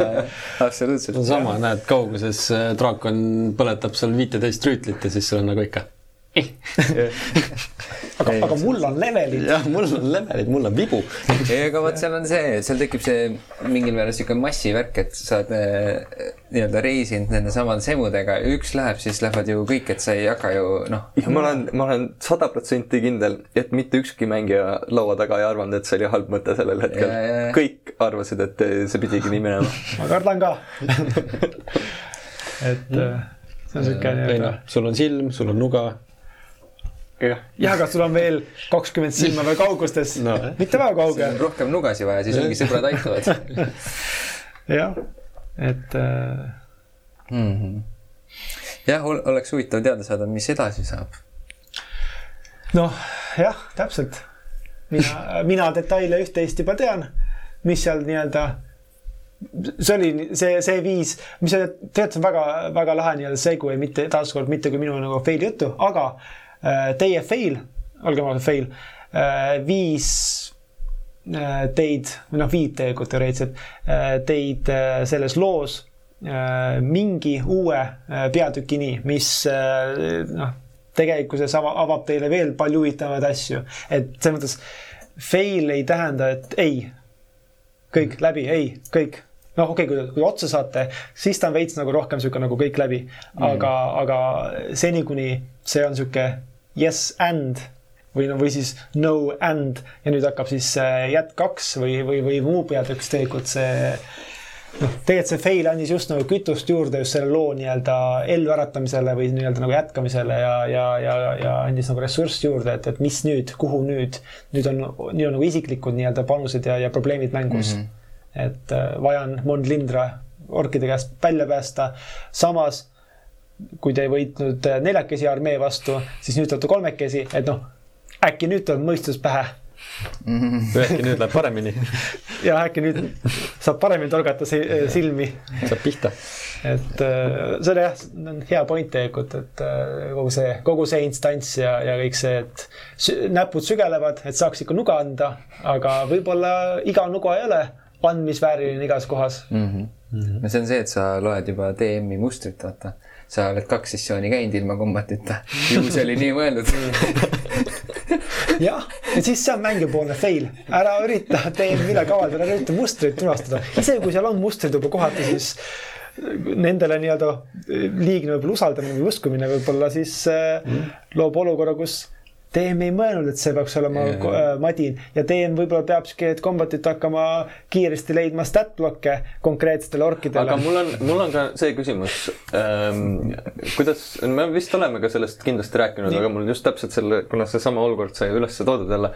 absoluutselt. sama, näed kauguses äh, draakon põletab seal viiteist rüütlit ja siis sul on nagu ikka aga, aga mul on levelid. jah, mul on levelid, mul on vibu. ei, aga vot seal on see, seal tekib see mingil määral sihuke massivärk, et sa oled äh, nii-öelda reisinud nende samade semudega, üks läheb, siis lähevad ju kõik, et sa ei hakka ju noh. ma olen, ma olen sada protsenti kindel, et mitte ükski mängija laua taga ei arvanud, et see oli halb mõte sellel hetkel. kõik arvasid, et see pidigi nii minema. ma kardan ka et äh, see on sihuke nii-öelda. sul on silm, sul on nuga jah, jah, aga sul on veel kakskümmend silma veel kaugustes no., mitte väga kaugel. rohkem nugasi vaja, siis ongi sõbrad aitavad. jah, et äh.... Mm -hmm. jah, oleks huvitav teada saada, mis edasi saab. noh, jah, täpselt. mina, mina detaile üht-teist juba tean, mis seal nii-öelda see oli see, see viis, mis tegelikult on väga-väga lahe nii-öelda segue, mitte taaskord mitte kui minu nagu fail juttu, aga Äh, teie fail, olgem ausad, fail, äh, viis äh, teid, või noh, viib tegelikult teoreetiliselt, teid selles loos mingi uue peatükini, mis noh, tegelikkuses avab teile veel palju huvitavaid asju. et selles mõttes fail ei tähenda, et ei, kõik läbi, ei, kõik noh, okei okay,, kui, kui otsa saate, siis ta on veits nagu rohkem sihuke nagu kõik läbi. aga mm., aga seni, kuni see on sihuke yes and või no, või siis no and ja nüüd hakkab siis jätk kaks või, või, või muu peatükk, tegelikult see noh, tegelikult see fail andis just nagu kütust juurde just selle loo nii-öelda elluäratamisele või nii-öelda nagu jätkamisele ja, ja, ja, ja andis nagu ressurssi juurde, et, et mis nüüd, kuhu nüüd. nüüd on, nüüd on nagu isiklikud nii-öelda panused ja, ja probleemid mängus mm. -hmm. et äh, vajan Mond Lindra orkide käest välja päästa, samas kui te ei võitnud äh, neljakesi armee vastu, siis nüüd olete kolmekesi, et noh, äkki nüüd tuleb mõistus pähe mm. -hmm. äkki nüüd läheb paremini ja äkki nüüd saab paremini torgata äh, silmi. saab pihta. et äh, see on jah, hea point tegelikult, et kogu see, kogu see instants ja, ja kõik see, et näpud sügelevad, et saaks ikka nuga anda, aga võib-olla iga nuga ei ole andmisvääriline igas kohas mm. -hmm. Mm -hmm. no see on see, et sa loed juba DM-i mustrit, vaata sa oled kaks sessiooni käinud ilma kombatita. ju see oli nii mõeldud. jah, ja siis see on mängipoolne fail, ära ürita tee midagi avaldada, ära ürita mustrit tuvastada. isegi kui seal on mustrid juba kohati, siis nendele nii-öelda liigne võib-olla usaldamine või uskumine võib-olla siis äh, loob olukorra, kus DM ei mõelnud, et see peaks olema yeah. madin ja DM võib-olla peab sihuke kombatit hakkama kiiresti leidma stat-blokke konkreetsetele orkidele aga. mul on, mul on ka see küsimus ähm,. kuidas, me vist oleme ka sellest kindlasti rääkinud, aga mul just täpselt selle, kuna seesama olukord sai üles toodud jälle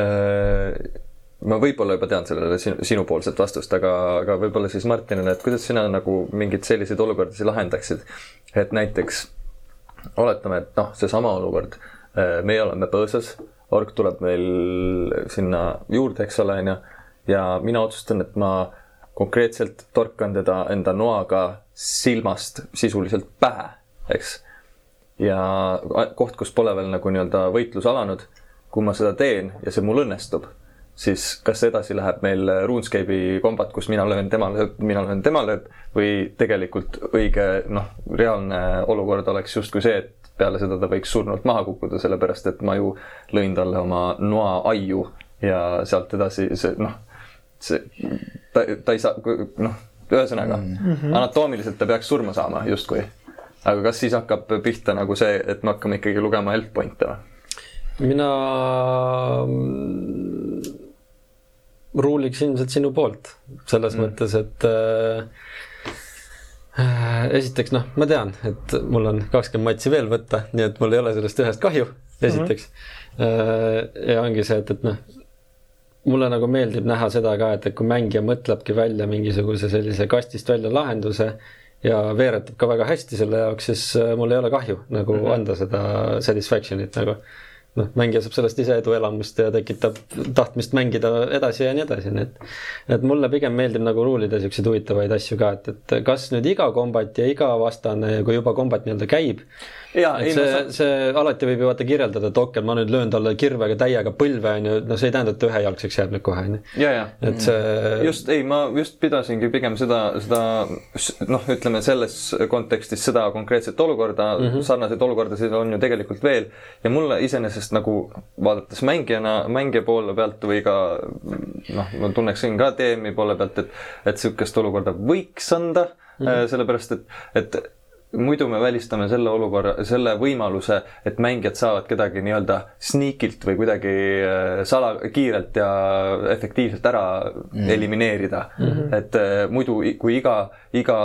äh,. ma võib-olla juba tean sellele sinu, sinupoolset vastust, aga, aga võib-olla siis Martinile, et kuidas sina nagu mingeid selliseid olukordasid lahendaksid. et näiteks oletame, et noh, seesama olukord, meie oleme põõsas, ork tuleb meil sinna juurde, eks ole, onju. ja mina otsustan, et ma konkreetselt torkan teda enda noaga silmast sisuliselt pähe, eks. ja koht, kus pole veel nagu nii-öelda võitlus alanud, kui ma seda teen ja see mul õnnestub, siis kas edasi läheb meil RuneScape'i kombat, kus mina löön, tema lööb, mina löön, tema lööb või tegelikult õige noh, reaalne olukord oleks justkui see, et peale seda ta võiks surnult maha kukkuda, sellepärast et ma ju lõin talle oma noa aiu ja sealt edasi see noh, see ta, ta ei saa noh, ühesõnaga mm -hmm. anatoomiliselt ta peaks surma saama justkui. aga kas siis hakkab pihta nagu see, et me hakkame ikkagi lugema health point'e või? mina ruuliks ilmselt sinu poolt selles mm. mõttes, et äh, äh, esiteks noh, ma tean, et mul on kakskümmend matši veel võtta, nii et mul ei ole sellest ühest kahju, esiteks mm. -hmm. ja ongi see, et, et noh, mulle nagu meeldib näha seda ka, et, et kui mängija mõtlebki välja mingisuguse sellise kastist välja lahenduse ja veeretab ka väga hästi selle jaoks, siis äh, mul ei ole kahju nagu mm -hmm. anda seda satisfaction'it nagu noh, mängija saab sellest ise eduelamust ja tekitab tahtmist mängida edasi ja nii edasi, nii et et mulle pigem meeldib nagu ruulida siukseid huvitavaid asju ka, et, et kas nüüd iga kombat ja iga vastane, kui juba kombat nii-öelda käib, jaa, ei see no see alati võib ju vaata kirjeldada, et okei, ma nüüd löön talle kirvega täiega põlve onju, no see ei tähenda, et ühejalgseks jääb nüüd kohe onju. ja, ja et see just ei, ma just pidasingi pigem seda, seda noh, ütleme selles kontekstis seda konkreetset olukorda mm, -hmm. sarnaseid olukordasid on ju tegelikult veel ja mulle iseenesest nagu vaadates mängijana, mängija poole pealt või ka noh, ma tunneksin ka DM-i poole pealt, et, et sihukest olukorda võiks anda mm, -hmm. sellepärast et, et muidu me välistame selle olukorra, selle võimaluse, et mängijad saavad kedagi nii-öelda sneakilt või kuidagi äh, sala, kiirelt ja efektiivselt ära mm. elimineerida mm. -hmm. et äh, muidu, kui iga, iga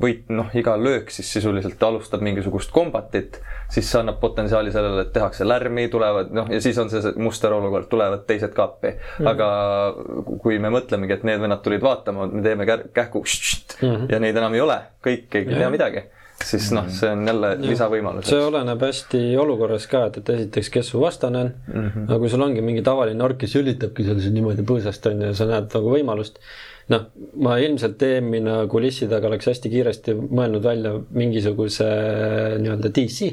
võit, noh, iga löök siis sisuliselt alustab mingisugust kombatit, siis see annab potentsiaali sellele, et tehakse lärmi, tulevad noh, ja siis on see, see muster olukord, tulevad teised ka appi mm. -hmm. aga kui me mõtlemegi, et need vennad tulid vaatama, me teeme kähku mm -hmm. ja neid enam ei ole, kõik, keegi ei tea midagi siis noh, see on jälle lisavõimalus. see oleneb hästi olukorras ka, et, et esiteks, kes su vastane on mm. -hmm. aga kui sul ongi mingi tavaline ork, kes ülitabki seal siin niimoodi põõsast on ju ja sa näed nagu võimalust. noh, ma ilmselt EM-ina kulissi taga oleks hästi kiiresti mõelnud välja mingisuguse nii-öelda DC.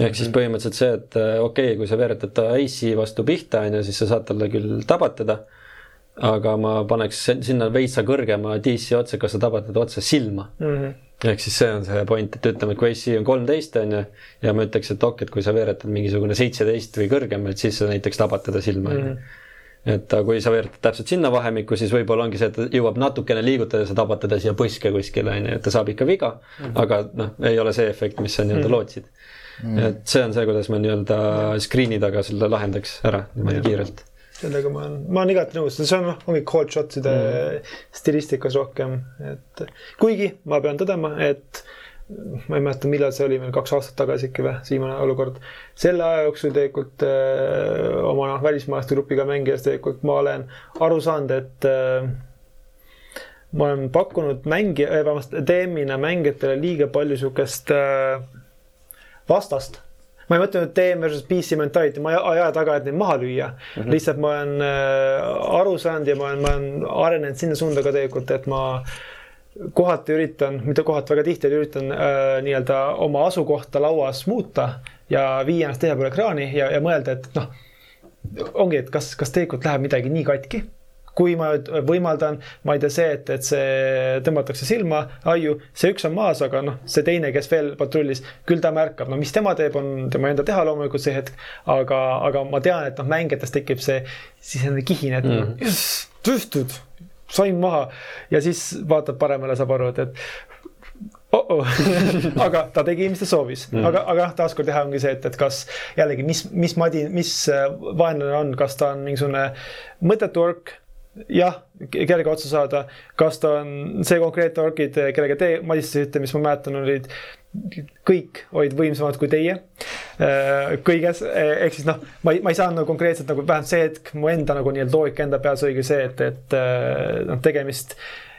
ehk siis põhimõtteliselt see, et äh, okei okay,, kui sa veeretad ta AC vastu pihta on ju, siis sa saad talle küll tabatada. aga ma paneks sinna veitsa kõrgema DC otsa, kas sa tabad teda otse silma mm. -hmm ehk siis see on see point, et ütleme, et kui AC on kolmteist on ju ja ma ütleks, et okei, et kui sa veeretad mingisugune seitseteist või kõrgem, et siis sa näiteks tabad teda silma on ju. et kui sa veeretad täpselt sinna vahemikku, siis võib-olla ongi see, et ta jõuab natukene liigutada ja sa tabad teda siia põske kuskile on ju, et ta saab ikka viga mm, -hmm. aga noh, ei ole see efekt, mis sa nii-öelda lootsid mm. -hmm. et see on see, kuidas ma nii-öelda screen'i taga selle lahendaks ära niimoodi kiirelt sellega ma olen, ma olen igati nõus, see on noh, ongi cold shot'ide mm. stilistikas rohkem, et kuigi ma pean tõdema, et ma ei mäleta, millal see oli, meil kaks aastat tagasi ikka või, viimane olukord. selle aja jooksul tegelikult öö, oma noh, välismaalaste grupiga mängides tegelikult ma olen aru saanud, et öö, ma olen pakkunud mängija, vabandust, DM-ina mängijatele liiga palju sihukest öö, vastast ma ei mõtle nüüd DM versus PC mentality, ma ei aja taga, et neid maha lüüa mm. -hmm. lihtsalt ma olen äh, aru saanud ja ma olen, ma olen arenenud sinna suunda ka tegelikult, et ma kohati üritan, mitte kohati, väga tihti üritan äh, nii-öelda oma asukohta lauas muuta ja viia ennast teise poole ekraani ja, ja mõelda, et noh, ongi, et kas, kas tegelikult läheb midagi nii katki, kui ma võimaldan, ma ei tea, see, et, et see tõmmatakse silma, aiu, see üks on maas, aga noh, see teine, kes veel patrullis, küll ta märkab, no mis tema teeb, on tema enda teha loomulikult see hetk. aga, aga ma tean, et noh, mängijates tekib see sisemine kihin, et mm. jess, tõstud, sain maha ja siis vaatad paremale, saab aru, et, et oh -oh. aga ta tegi, mis ta soovis mm., aga, aga taaskord jah, ongi see, et, et kas jällegi, mis, mis madi, mis äh, vaenlane on, kas ta on mingisugune mõttetu ork jah, kellega otsa saada, kas ta on see konkreetne orkid, kellega te madistasite, mis ma mäletan, olid kõik olid võimsamad kui teie äh, kõiges, ehk siis noh, ma ei, ma ei saanud nagu konkreetselt nagu vähemalt see hetk mu enda nagu nii-öelda loogika enda peas oligi see, et, et äh, noh, tegemist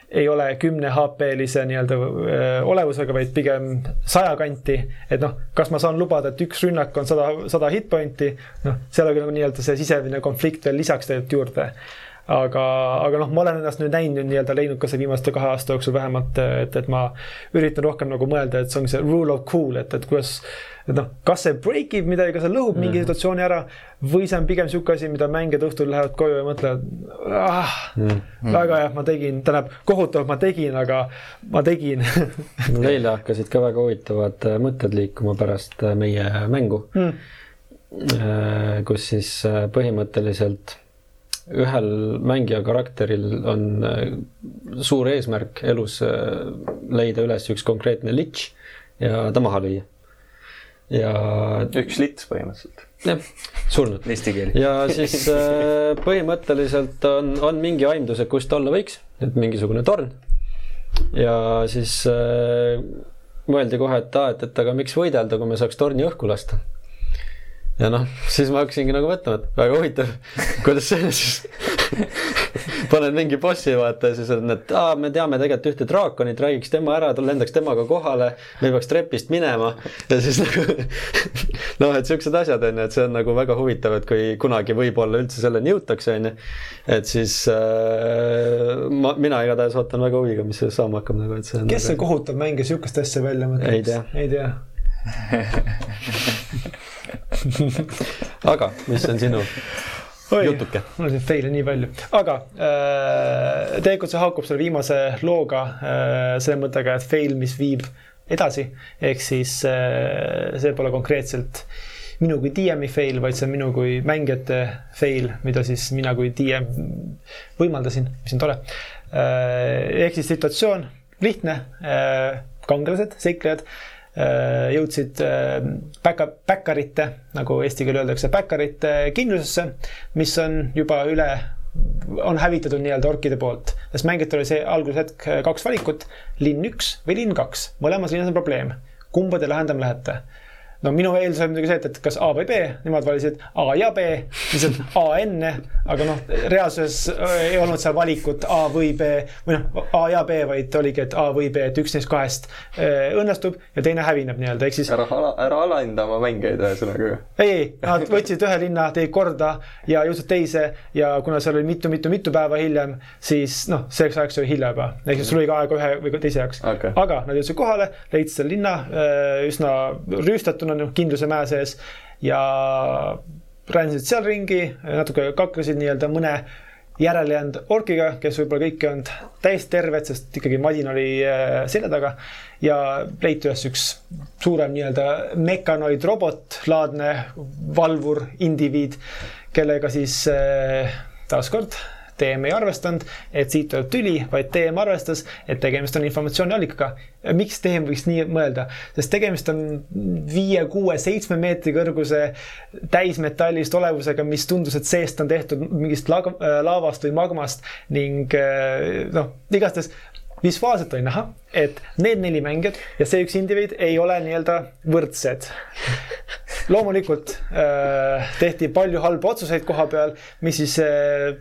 ei ole kümne HP-lise nii-öelda äh, olevusega, vaid pigem saja kanti. et noh, kas ma saan lubada, et üks rünnak on sada, sada hit point'i, noh, seal oli nagu nii-öelda see sisemine konflikt veel lisaks tegelikult juurde aga, aga noh, ma olen ennast nüüd näinud nii-öelda leidnud ka see viimaste kahe aasta jooksul vähemalt, et, et ma üritan rohkem nagu mõelda, et see ongi see rule of cool, et, et kuidas et noh, kas see break ib midagi, kas see lõhub mm. mingi situatsiooni ära või see on pigem sihuke asi, mida mängijad õhtul lähevad koju ja mõtlevad ah, mm. väga hea, ma tegin, tähendab kohutavalt ma tegin, aga ma tegin mul eile hakkasid ka väga huvitavad äh, mõtted liikuma pärast äh, meie mängu mm.. kus siis põhimõtteliselt ühel mängija karakteril on äh, suur eesmärk elus äh, leida üles üks konkreetne litš ja ta maha lüüa. ja. üks lits põhimõtteliselt. jah, surnud. Eesti keel. ja siis äh, põhimõtteliselt on, on mingi aimdus, et kus ta olla võiks, et mingisugune torn. ja siis mõeldi kohe, et aa, et, et aga miks võidelda, kui me saaks torni õhku lasta ja noh, siis ma hakkasingi nagu mõtlema, et väga huvitav, kuidas see siis paned mingi bossi vaata ja siis on, et aa, me teame tegelikult ühte draakonit, räägiks tema ära, lendaks temaga kohale, me peaks trepist minema ja siis nagu noh, et siuksed asjad on ju, et see on nagu väga huvitav, et kui kunagi võib-olla üldse selleni jõutakse, on ju. et siis äh, ma, mina igatahes ootan väga huviga, mis sellest saama hakkab nagu, et see on. kes nagu... see kohutav mängija sihukest asja välja mõtleb? ei tea. ei tea aga mis on sinu Oi, jutuke? mul on siin fail'e nii palju, aga äh, tegelikult see haakub selle viimase looga äh, selle mõttega, et fail, mis viib edasi, ehk siis äh, see pole konkreetselt minu kui DM-i fail, vaid see on minu kui mängijate fail, mida siis mina kui DM võimaldasin, mis on tore äh,. ehk siis situatsioon lihtne äh,, kangelased, seiklejad jõudsid päka, äh, päkkarite, nagu eesti keeles öeldakse, päkkarite kindlusesse, mis on juba üle, on hävitatud nii-öelda orkide poolt. sest mängijatel oli see algushetk äh, kaks valikut, linn üks või linn kaks, mõlemas linnas on probleem. kumba te lahendama lähete? No minu eeldus oli muidugi see, et, et kas A või B, nemad valisid A ja B, lihtsalt A enne, aga noh, reaalsuses äh, ei olnud seal valikut A või B või noh, A ja B, vaid oligi, et A või B, et üks neist kahest äh, õnnestub ja teine hävineb nii-öelda, ehk siis. ära ala, ära alahinda oma mängijaid ühesõnaga. ei, ei, nad võtsid ühe linna, tegid korda ja jõudsid teise ja kuna seal oli mitu-mitu-mitu päeva hiljem, siis noh, selleks ajaks oli hilja juba, ehk siis sul oli ka aega ühe või teise jaoks okay.. aga nad jõudsid kohale, leidsid selle linna äh, üsna rüüstatuna on ju kindluse mäe sees ja rändisid seal ringi, natuke kaklesid nii-öelda mõne järele jäänud orkiga, kes võib-olla kõik ei olnud täiesti terved, sest ikkagi madin oli äh, selja taga. ja leiti üles üks suurem nii-öelda mekanoid robotlaadne valvur indiviid, kellega siis äh, taaskord TM ei arvestanud, et siit tuleb tüli, vaid TM arvestas, et tegemist on informatsiooniallikaga. miks TM võiks nii mõelda, sest tegemist on viie, kuue, seitsme meetri kõrguse täismetallist olevusega, mis tundus, et seest on tehtud mingist laavast või magmast ning eh, noh, igastahes visuaalselt oli näha, et need neli mängijat ja see üks indiviid ei ole nii-öelda võrdsed. loomulikult äh, tehti palju halbu otsuseid koha peal, mis siis äh,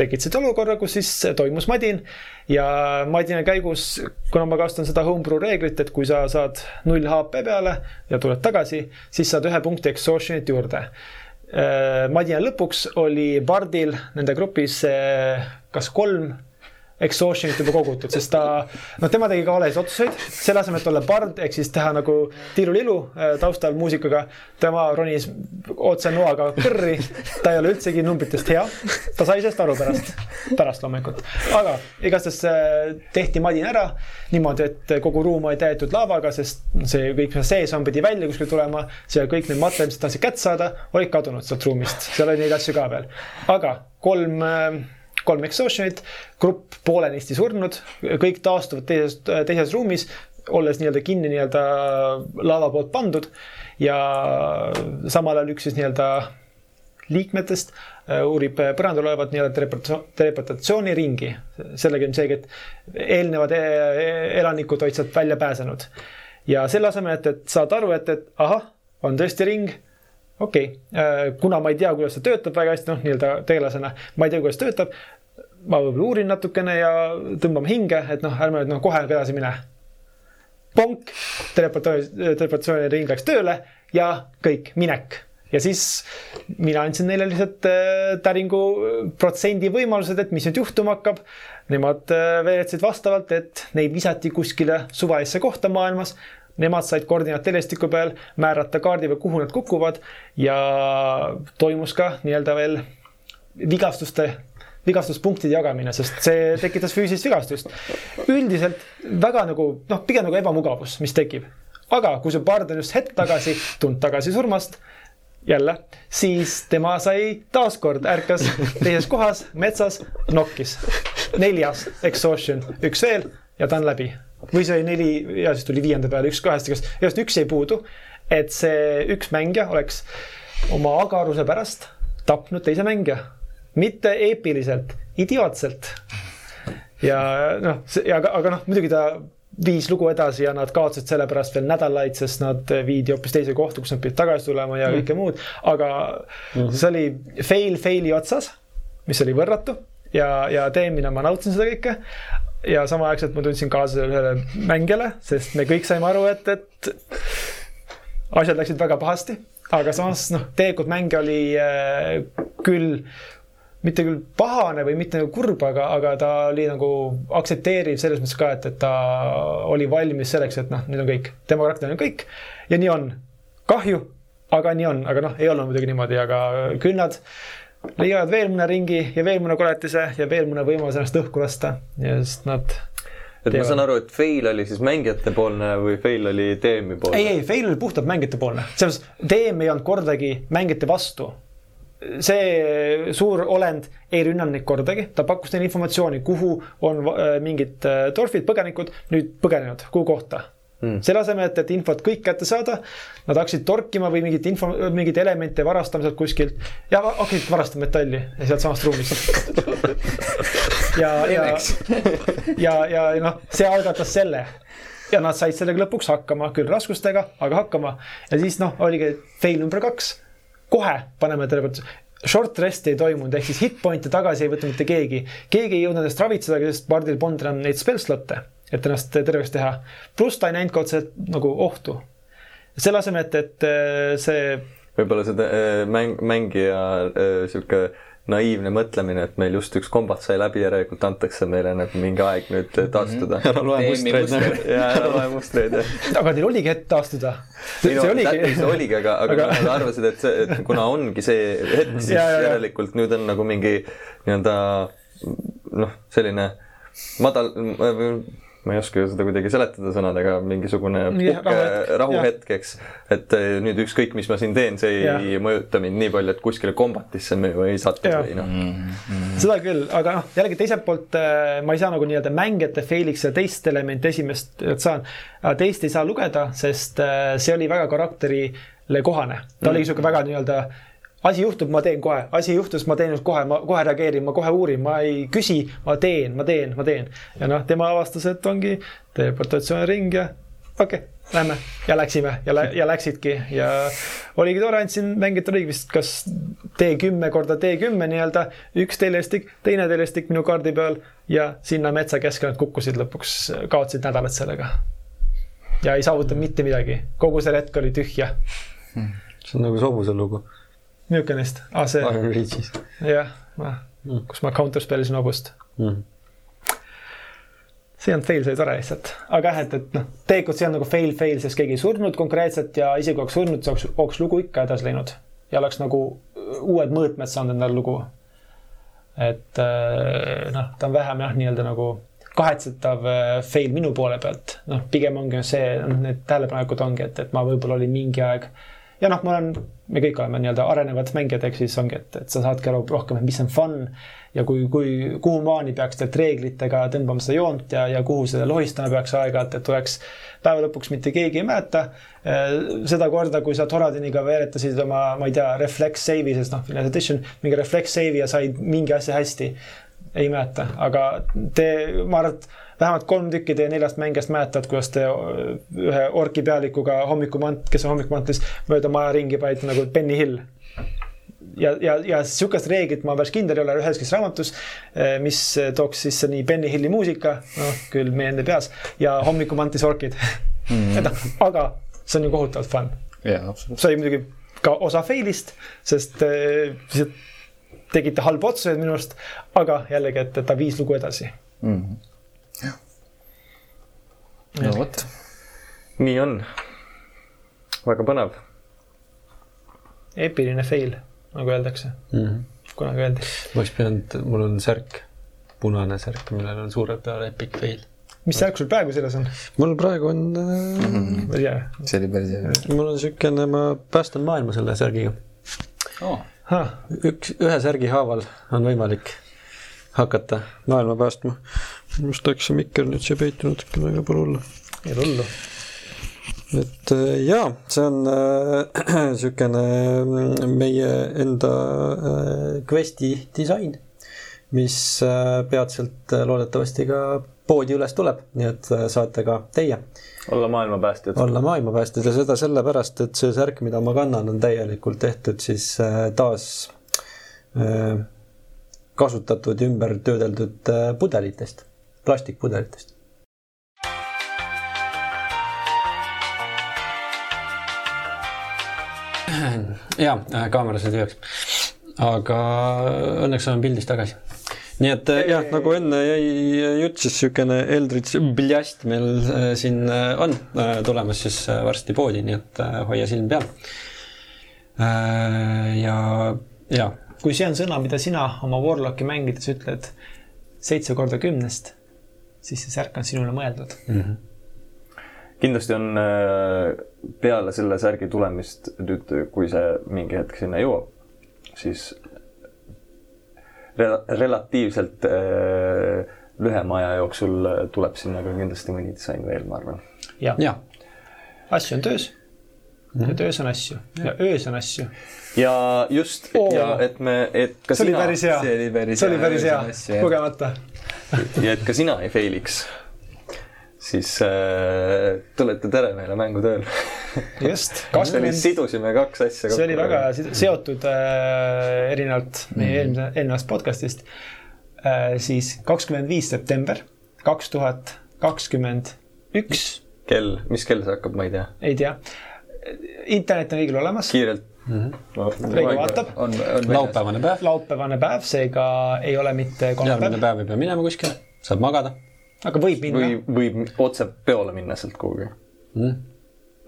tekitasid olukorra, kus siis toimus madin ja madina käigus, kuna ma kasutan seda homebrew reeglit, et kui sa saad null HP peale ja tuled tagasi, siis saad ühe punkti exhaustion'it juurde. Äh, madina lõpuks oli Bardil nende grupis äh, kas kolm exhaustion'it juba kogutud, sest ta, noh, tema tegi ka valesid otsuseid, selle asemel, et olla bard ehk siis teha nagu tiirulilu äh, taustal muusikaga, tema ronis otse noaga kõrri, ta ei ole üldsegi numbritest hea, ta sai sellest aru pärast, pärast loomulikult, aga igastahes äh, tehti madin ära niimoodi, et kogu ruum oli täidetud laavaga, sest see kõik, mis sees on, pidi välja kuskile tulema, see kõik need materjalid, mis tahtsid kätte saada, olid kadunud sealt ruumist, seal oli neid asju ka veel, aga kolm äh, kolm exhaustion'it, grupp poolenisti surnud, kõik taastuvad teises, teises ruumis, olles nii-öelda kinni nii-öelda laava poolt pandud ja samal ajal üks siis nii-öelda liikmetest äh, uurib põrandal olevat nii-öelda teleportatsioon- teleportatsiooniringi. sellega ilmselgelt eelnevad e- elanikud olid sealt välja pääsenud ja selle asemel, et, et saada aru, et, et ahah, on tõesti ring okei okay., kuna ma ei tea, kuidas see töötab väga hästi, noh, nii-öelda tegelasena, ma ei tea, kuidas töötab. Ma võib-olla uurin natukene ja tõmbame hinge, et noh, ärme nüüd noh, kohe edasi mine. ponk, teleportatsiooni, teleportatsiooniring läks tööle ja kõik, minek. ja siis mina andsin neile lihtsalt äh, täringu protsendi võimalused, et mis nüüd juhtuma hakkab. Nemad äh, veeretasid vastavalt, et neid visati kuskile suvalisse kohta maailmas Nemad said koordinaat telestiku peal määrata kaardi peal, kuhu nad kukuvad ja toimus ka nii-öelda veel vigastuste, vigastuspunktide jagamine, sest see tekitas füüsilist vigastust. üldiselt väga nagu noh, pigem nagu ebamugavus, mis tekib. aga kui see pard on just hetk tagasi tulnud tagasi surmast, jälle, siis tema sai taaskord, ärkas teises kohas metsas, nokkis. neljas exhaustion, üks veel ja ta on läbi või see oli neli ja siis tuli viienda peale üks kahest, igast, igast üks jäi puudu. et see üks mängija oleks oma agaruse pärast tapnud teise mängija, mitte eepiliselt, idiootselt. ja noh, aga, aga noh, muidugi ta viis lugu edasi ja nad kaotasid selle pärast veel nädalaid, sest nad viidi hoopis teise kohta, kus nad pidid tagasi tulema ja Mhm. kõike muud, aga see oli fail fail'i otsas, mis oli võrratu. Ja, ja teemina ma nautisin seda kõike. Ja samaaegselt ma tundsin kaasa ühele mängijale, sest me kõik saime aru, et, et asjad läksid väga pahasti, aga samas noh, tegelikult mängija oli äh, küll mitte küll pahane või mitte nagu kurb, aga, aga ta oli nagu aktsepteeriv selles mõttes ka, et, et ta oli valmis selleks, et noh, nüüd on kõik, tema karakter on kõik ja nii on. kahju, aga nii on, aga noh, ei olnud muidugi niimoodi, aga küll nad leiavad veel mõne ringi ja veel mõne koletise ja veel mõne võimaluse ennast õhku lasta ja siis nad. et ma Teevad. saan aru, et fail oli siis mängijate poolne või fail oli ei, poolne? ei, fail oli puhtalt mängijate poolne, selles mõttes DM ei olnud kordagi mängijate vastu. See suur olend ei rünnanud neid kordagi, ta pakkus neile informatsiooni, kuhu on äh, mingid äh, torfid, põgenikud nüüd põgenenud, kuhu kohta Mm. selle asemel, et, et infot kõik kätte saada, nad hakkasid torkima või mingit info, mingeid elemente varastama sealt kuskilt ja hakkasid varastama metalli sealtsamast ruumist. ja, ja, ja, ja noh, see algatas selle ja nad said sellega lõpuks hakkama, küll raskustega, aga hakkama ja siis noh, oligi fail number kaks. Kohe paneme teleport-, short rest'i ei toimunud, ehk siis hit point'e tagasi ei võtnud mitte keegi. keegi ei jõudnud ennast ravitseda, sest pardil polnud enam neid spell slot'e, et ennast terveks teha. pluss ta ei näinud ka otseselt nagu ohtu. selle asemel, et, et äh, see võib-olla see äh, mäng, mängija äh, sihuke naiivne mõtlemine, et meil just üks kombat sai läbi, järelikult antakse meile nagu mingi aeg nüüd taastuda. ära loe mustreid nagu. ja ära loe mustreid jah. aga teil oligi hetk taastuda. ei no see oligi see oligi, aga, aga, nad arvasid, et see, et kuna ongi see hetk, siis ja, ja. järelikult nüüd on nagu mingi nii-öelda noh, selline madal, ma ei oska seda kuidagi seletada sõnadega, mingisugune puhke rahuhetk, eks. et eh, nüüd ükskõik, mis ma siin teen, see ei Jah. mõjuta mind nii palju, et kuskile kombatisse mõju ei satu või noh. seda küll, aga noh, jällegi teiselt poolt äh, ma ei saa nagu nii-öelda mängijate fail'iks seda teist elementi esimest et saan, teist ei saa lugeda, sest äh, see oli väga karakterile kohane. ta oligi sihuke väga nii-öelda asi juhtub, ma teen kohe, asi juhtus, ma teen kohe, ma kohe reageerin, ma kohe uurin, ma ei küsi, ma teen, ma teen, ma teen. ja noh, tema avastas, et ongi teleportatsiooniring ja okei okay,, lähme ja läksime ja lä-, ja läksidki ja oligi tore, andsin mängijatele oligi vist kas D10 korda D10 nii-öelda, üks telestik, teine telestik minu kaardi peal ja sinna metsa keskele kukkusid lõpuks, kaotasid nädalat sellega. ja ei saavutanud mitte midagi, kogu see retk oli tühja. see on nagu Sobuse lugu niisugune vist, aa see, Iron Reachis jah, kus ma counter spellisin hobust. mm.. see olnud fail, see oli tore lihtsalt, aga jah, et, et noh, tegelikult see on nagu fail, fail, sest keegi ei surnud konkreetselt ja isegi kui oleks surnud, siis oleks, oleks lugu ikka edasi läinud ja oleks nagu uued mõõtmed saanud endale lugu. et äh, noh, ta on vähem jah, nii-öelda nagu kahetsetav äh, fail minu poole pealt, noh, pigem ongi see, need tähelepanekud ongi, et, et ma võib-olla olin mingi aeg ja noh, ma olen, me kõik oleme nii-öelda arenevad mängijad, ehk siis ongi, et, et sa saadki aru rohkem, et mis on fun ja kui, kui, kuhu maani peaks tegelikult reeglitega tõmbama seda joont ja, ja kuhu seda lohistama peaks aeg-ajalt, et oleks päeva lõpuks mitte keegi ei mäleta eh, seda korda, kui sa Toradiniga veeretasid oma, ma ei tea, reflex save'i, sest noh, Finance Edition, mingi reflex save'i ja said mingi asja hästi. ei mäleta, aga te, ma arvan, et vähemalt kolm tükki teie neljast mängijast mäletavad, kuidas te ühe orki pealikuga hommikumant, kes on hommikumantlis, mööda maja ringi panite nagu Benny Hill ja, ja, ja sihukest reeglit ma päris kindel ei ole üheski raamatus, mis tooks sisse nii Benny Hilli muusika, noh küll meie enda peas ja hommikumantis orkid mm.. noh, aga see on ju kohutavalt fun. absoluutselt. see oli muidugi ka osa fail'ist, sest äh, tegite halbu otsuseid minu arust, aga jällegi, et ta viis lugu edasi. No vot. nii on. väga põnev. eepiline fail, nagu öeldakse, mm. -hmm. kunagi öeldi. ma oleks pidanud, mul on särk, punane särk, millel on suure peal epic fail. mis särk sul praegu seljas on? mul praegu on äh,, ma ei tea. see oli päris hea. mul on siukene, ma päästan maailma selle särgiga. üks, ühe särgi haaval on võimalik hakata maailma päästma. minu arust läks see mikker nüüd siia peitu natukene, aga pole hullu. ei ole hullu. et äh, jaa, see on äh, niisugune mm, meie enda äh, quest'i disain, mis äh, peatselt äh, loodetavasti ka poodi üles tuleb, nii et äh, saate ka teie olla maailmapäästjad. olla maailmapäästjad ja seda sellepärast, et see särk, mida ma kannan, on täielikult tehtud siis äh, taas äh, kasutatud ja ümber töödeldud äh, pudelitest, plastikpudelitest. ja kaamera sai tühjaks, aga õnneks olen pildis tagasi. nii et äh, jah, nagu enne jäi jutt, siis niisugune Eldritch Blast meil äh, siin äh, on äh, tulemas siis äh, varsti poodi, nii et äh, hoia silm peal. ja, ja kui see on sõna, mida sina oma Warlocki mängides ütled seitse korda kümnest, siis see särk on sinule mõeldud. mm -hmm. kindlasti on äh, peale selle särgi tulemist nüüd, kui see mingi hetk sinna jõuab, siis rela- relatiivselt äh, lühema aja jooksul tuleb sinna ka kindlasti mõni disain veel, ma arvan. ja ja asju on töös ja töös on asju ja öös on asju. Ja just Oo. ja et me, et ka see sina hea, see oli päris see oli hea, päris hea kogemata. ja et ka sina ei failiks, siis äh, tulete tere meile mängutööl. just, sidusime kaks asja see oli väga seotud äh, erinevalt meie eelmise, eelnevast podcast'ist äh,. siis kakskümmend viis september kaks tuhat kakskümmend üks, kell, mis kell see hakkab, ma ei tea. ei tea. internet on kõigil olemas, kiirelt Mhm. no,. Reigo vaatab, on, on laupäevane päev, laupäevane päev, seega ei ole mitte järgmine kolmapäev, päev ei pea minema kuskile, saab magada aga võib minna või. võib otse peole minna sealt kuhugi mm..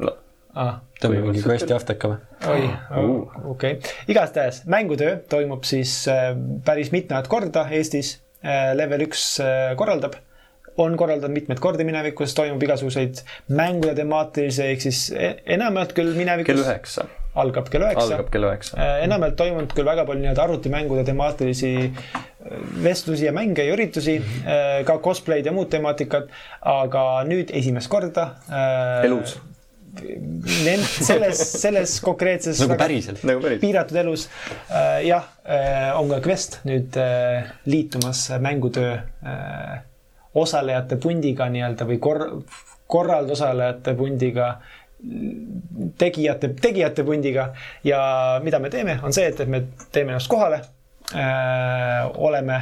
no,. Ah, teeme mingi quest'i afteka või? oi okei, igastahes mängutöö toimub siis äh, päris mitmendat korda Eestis. Level üks äh, korraldab, on korraldanud mitmeid kordi minevikus, toimub igasuguseid mängude temaatilisi, ehk siis e- enamjaolt küll minevikus kell üheksa, algab kell üheksa algab. kell üheksa. enamjaolt toimunud küll väga palju nii-öelda arvutimängude temaatilisi äh, vestlusi ja mänge ja üritusi, ka cosplay'd ja muud temaatikad, aga nüüd esimest korda. Elus.. Nend-, selles, selles konkreetses nagu päriselt. nagu päris. piiratud elus äh,. jah äh,, on ka Quest nüüd äh, liitumas mängutöö äh, osalejate pundiga nii-öelda või kor-, korraldusosalejate pundiga tegijate, tegijate pundiga ja mida me teeme, on see, et, et me teeme ennast kohale äh,. oleme,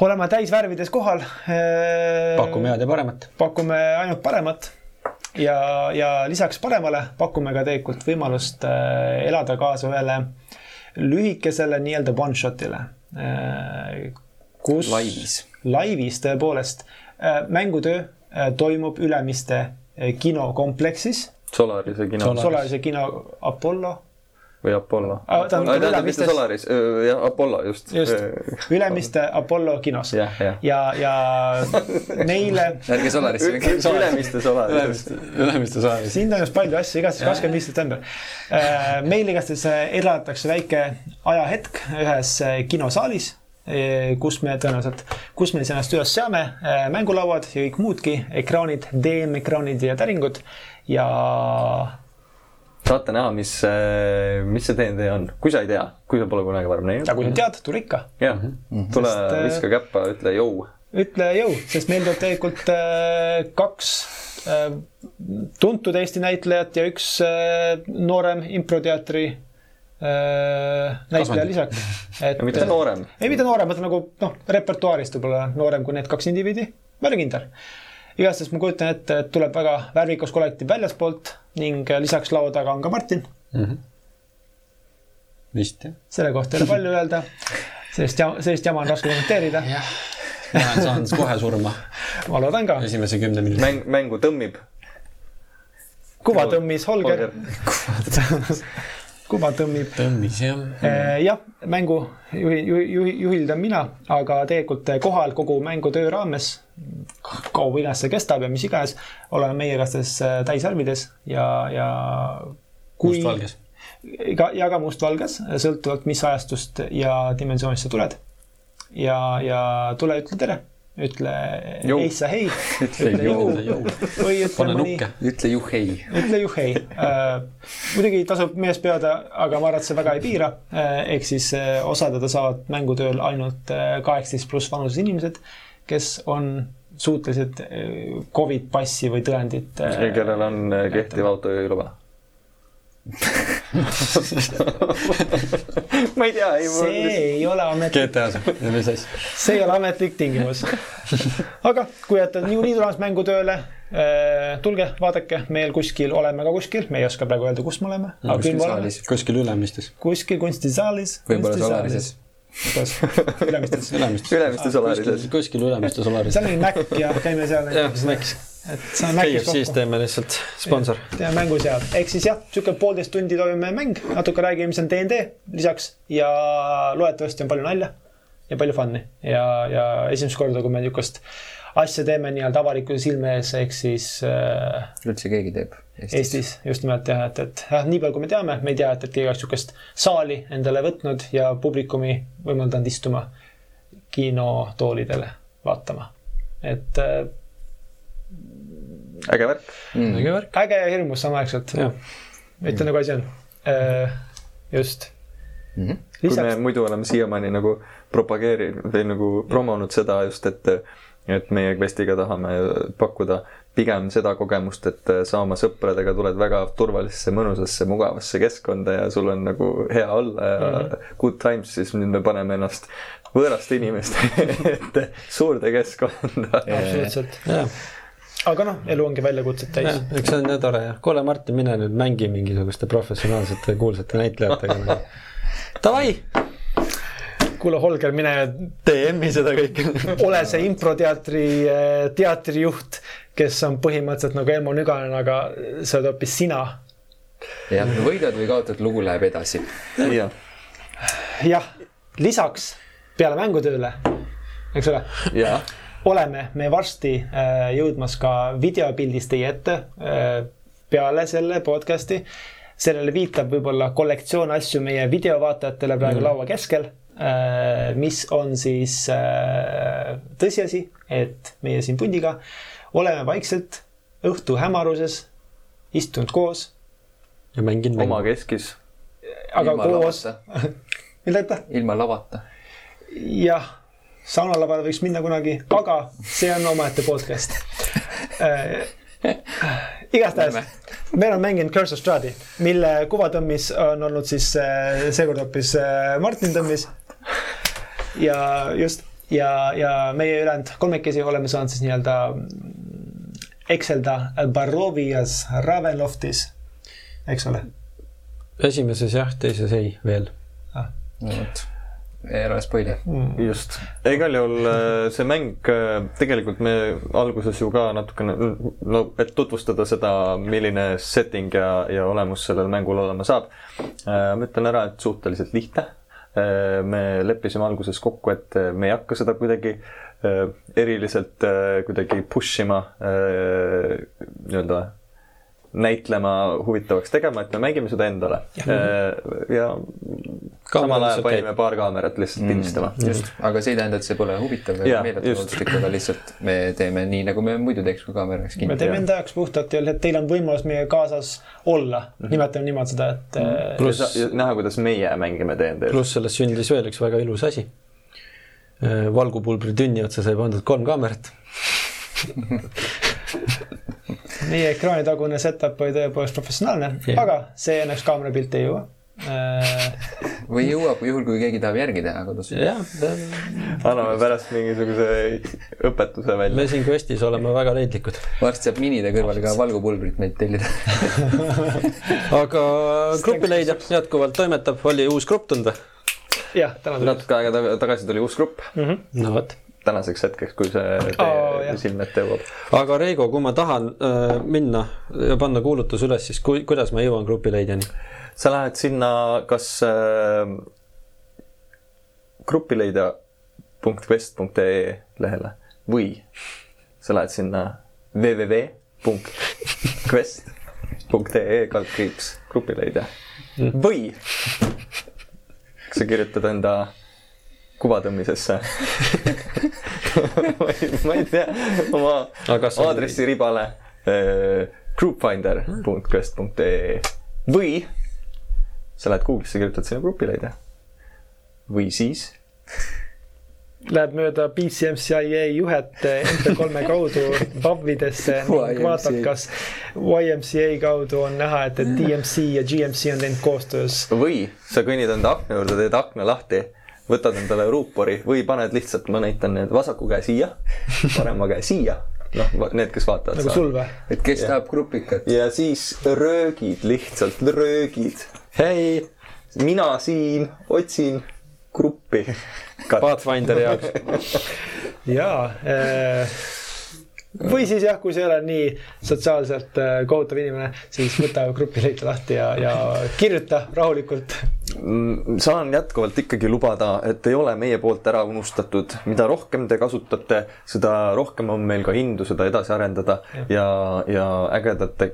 oleme täisvärvides kohal äh,. pakume head ja paremat. pakume ainult paremat ja, ja lisaks paremale pakume ka tegelikult võimalust äh, elada kaasa ühele lühikesele nii-öelda one shot'ile äh,. kus laivis. laivis tõepoolest mängutöö äh, toimub Ülemiste äh, kinokompleksis Solarise kino Solaris. Solarise kino Apollo või Apollo. Ah, tähendab, mitte Ülemistes- Solaris, jah, Apollo just. just, Ülemiste Apollo kinos. jah. ja, ja neile, ärge Solarisse minge. Ülemiste Solaris. Ülemiste, Ülemiste saalis. siin toimus palju asju, igastahes kakskümmend viis september. meil igastahes eraldatakse väike ajahetk ühes äh, kinosaalis, kus me tõenäoliselt, kus me siis ennast üles seame, mängulauad ja kõik muudki, ekraanid, DM-ekraanid ja täringud. Ja saate näha, mis, mis see DnD on, kui sa ei tea, kui sa pole kunagi varem näinud. Ja. kui sa tead, tule ikka, jah, tule Sest, viska käppa, ütle jõu. ütle jõu, sest meil tuleb tegelikult kaks tuntud Eesti näitlejat ja üks noorem improteatri näitleja Kasvanud. lisaks. et ja mitte noorem. ei, mitte noorem, vaid nagu noh, repertuaarist võib-olla noorem kui need kaks indiviidi, ma ei ole kindel. igastahes ma kujutan ette, et tuleb väga värvikas kollektiiv väljaspoolt ning lisaks laua taga on ka Martin. vist jah. selle kohta ei ole palju öelda. sellist jama, sellist jama on raske kommenteerida. jah, ma olen saanud kohe surma ma loodan ka. esimese kümne minuti. mäng, mängu tõmmib. kuva tõmmis Holger, kuva tõmmib tõmbis jah. Eh, jah, mängu juhi, juhi, juhi, juhildan mina, aga tegelikult kohal kogu mängutöö raames, kaua iganes see kestab ja mis iganes, oleme meie igastahes äh, täisarvides ja, ja kui mustvalges. ka, ja ka mustvalges, sõltuvalt, mis ajastust ja dimensioonist sa tuled. ja, ja tule, ütle tere, ütle Jõu. eissa hei, Ütle jõu. või ütle mõni ütle juhhei. ütle juhhei äh,. muidugi tasub meeles pidada, aga ma arvan, et see väga ei piira äh,. ehk siis äh, osaleda saavad mängutööl ainult kaheksateist pluss vanuses inimesed, kes on suutelised Covid passi või tõendit kellel on kehtiv autojuhiluba. ma ei tea, ei see ei ole ametlik, GTA-s, mis asja. see ei ole ametlik tingimus. aga kui olete niikuinii tulemas mängutööle, tulge, vaadake, meil kuskil oleme ka kuskil, me ei oska praegu öelda, kus me oleme, aga küll me oleme kuskil Ülemistes. kuskil kunstisaalis. võib-olla Solarises. Ülemistes. Ülemistes. Ülemiste Solarises. kuskil Ülemiste Solaris. seal oli Mac ja käime seal. jah, Snacks. et see on Macis kokku. teeme lihtsalt sponsor. teeme mängu seal, ehk siis jah, sihuke poolteist tundi toimub meie mäng, natuke räägime, mis on DnD lisaks ja loodetavasti on palju nalja ja palju fun'i ja, ja esimest korda, kui me niisugust asja teeme nii-öelda avalikkuse silme ees, ehk siis äh, üldse keegi teeb Eestis, Eestis just nimelt jah, et, et jah, nii palju, kui me teame, me ei tea, et, et keegi oleks niisugust saali endale võtnud ja publikumi võimaldanud istuma kinotoolidele vaatama. et äh, äge värk. mm.. õige värk. äge ja hirmus samaaegselt. jah, ütlen nagu asi on. just. Mm -hmm. kui me lisaks, muidu oleme siiamaani nagu propageerinud või nagu promonud seda just, et et meie Questiga tahame pakkuda pigem seda kogemust, et sa oma sõpradega tuled väga turvalisesse, mõnusasse, mugavasse keskkonda ja sul on nagu hea olla ja mm -hmm. good times, siis nüüd me paneme ennast võõraste inimeste ette suurde keskkonda. absoluutselt. aga noh, elu ongi väljakutset täis eks see on nii tore jah. kuule, Martin, mine nüüd mängi mingisuguste professionaalsete kuulsate näitlejatega nagu. Davai, kuule, Holger, mine DM-i seda kõike. ole see improteatri eh, teatrijuht, kes on põhimõtteliselt nagu Elmo Nüganen, aga sa oled hoopis sina. jah, võidad või kaotad, lugu läheb edasi. jah, jah, lisaks peale mängutööle, eks ole oleme me varsti äh, jõudmas ka videopildis teie ette äh, peale selle podcast'i. sellele viitab võib-olla kollektsioon asju meie videovaatajatele praegu mm. laua keskel äh,, mis on siis äh, tõsiasi, et meie siin pundiga oleme vaikselt õhtu hämaruses istunud koos, ja mängin oma mängu. keskis. aga Ilma koos, mida ütled? ilma lavata. jah, saunalavale võiks minna kunagi, aga see on omaette podcast igastahes, meil on mänginud Curse of Strahdi, mille kuvatõmmis on olnud siis äh, seekord hoopis äh, Martin Tõmmis. ja just ja, ja meie ülejäänud kolmekesi oleme saanud siis nii-öelda ekselda Barovias Ravenloftis, eks ole. esimeses jah, teises ei veel. no vot. ära spoil'i. just, igal juhul äh, see mäng, tegelikult me alguses ju ka natukene, no et tutvustada seda, milline setting ja, ja olemus sellel mängul olema saab. ma ütlen ära, et suhteliselt lihtne. me leppisime alguses kokku, et me ei hakka seda kuidagi äh, eriliselt äh, kuidagi push ima, nii-öelda näitlema, huvitavaks tegema, et me mängime seda endale. ja samal ajal lihtsalt käib. panime paar kaamerat lihtsalt pildistama. just, aga see ei tähenda, et see pole huvitav või Jaa, meelelahutuslik, aga lihtsalt me teeme nii, nagu me muidu teeks, kui kaamera oleks me kinni. teeme enda jaoks puhtalt ja et teil on võimalus meie kaasas olla, nimetame niimoodi seda, et äh, Pluss- ja näha, kuidas meie mängime DND-d. pluss sellest sündis veel üks väga ilus asi. Valgupulbri tünni otsa sai pandud kolm kaamerat. meie ekraanitagune setup oli tõepoolest professionaalne Jah. aga see õnneks kaamerapilte ei jõua. või jõuab juhul, kui keegi tahab järgi teha kodus. jah, anname pärast mingisuguse õpetuse välja. me siin Questis oleme väga leidlikud. varsti saab minide kõrval ka valgupulbrit meilt tellida. aga grupileidja jätkuvalt toimetab, oli uus grupp tunda. jah, täna tuli. natuke aega taga- tagasi tuli uus grupp, no vot. tänaseks hetkeks, kui see teie jah. silme ette jõuab. aga Reigo, kui ma tahan äh, minna ja panna kuulutus üles, siis ku, kuidas ma jõuan grupileidjani? sa lähed sinna kas äh, grupileidja.quest.ee lehele või sa lähed sinna www.quest.ee kaldkriips grupileidja või sa kirjutad enda kuvatõmmisesse ma ei, ma ei tea oma aadressiribale äh, groupfinder.quest.ee või sa lähed Google'isse, kirjutad sinna grupileidja või siis Läheb mööda BCMCIA juhet MP3-e kaudu pubidesse ning vaatab, kas YMCA kaudu on näha, et, et DMC ja GMC on teinud koostöös. või sa kõnnid enda akna juurde, teed akna lahti, võtad endale ruupori või paned lihtsalt, ma näitan nüüd vasaku käe siia, parema käe siia. noh, need, kes vaatavad nagu sul või? et kes tahab grupikat. ja siis röögid, lihtsalt röögid. hei, mina siin otsin gruppi. Pathfinderi jaoks. jaa. või siis jah, kui sa ei ole nii sotsiaalselt äh, kohutav inimene, siis võta grupileite lahti ja, ja kirjuta rahulikult. Mm, saan jätkuvalt ikkagi lubada, et ei ole meie poolt ära unustatud, mida rohkem te kasutate, seda rohkem on meil ka indu seda edasi arendada ja, ja ägedate,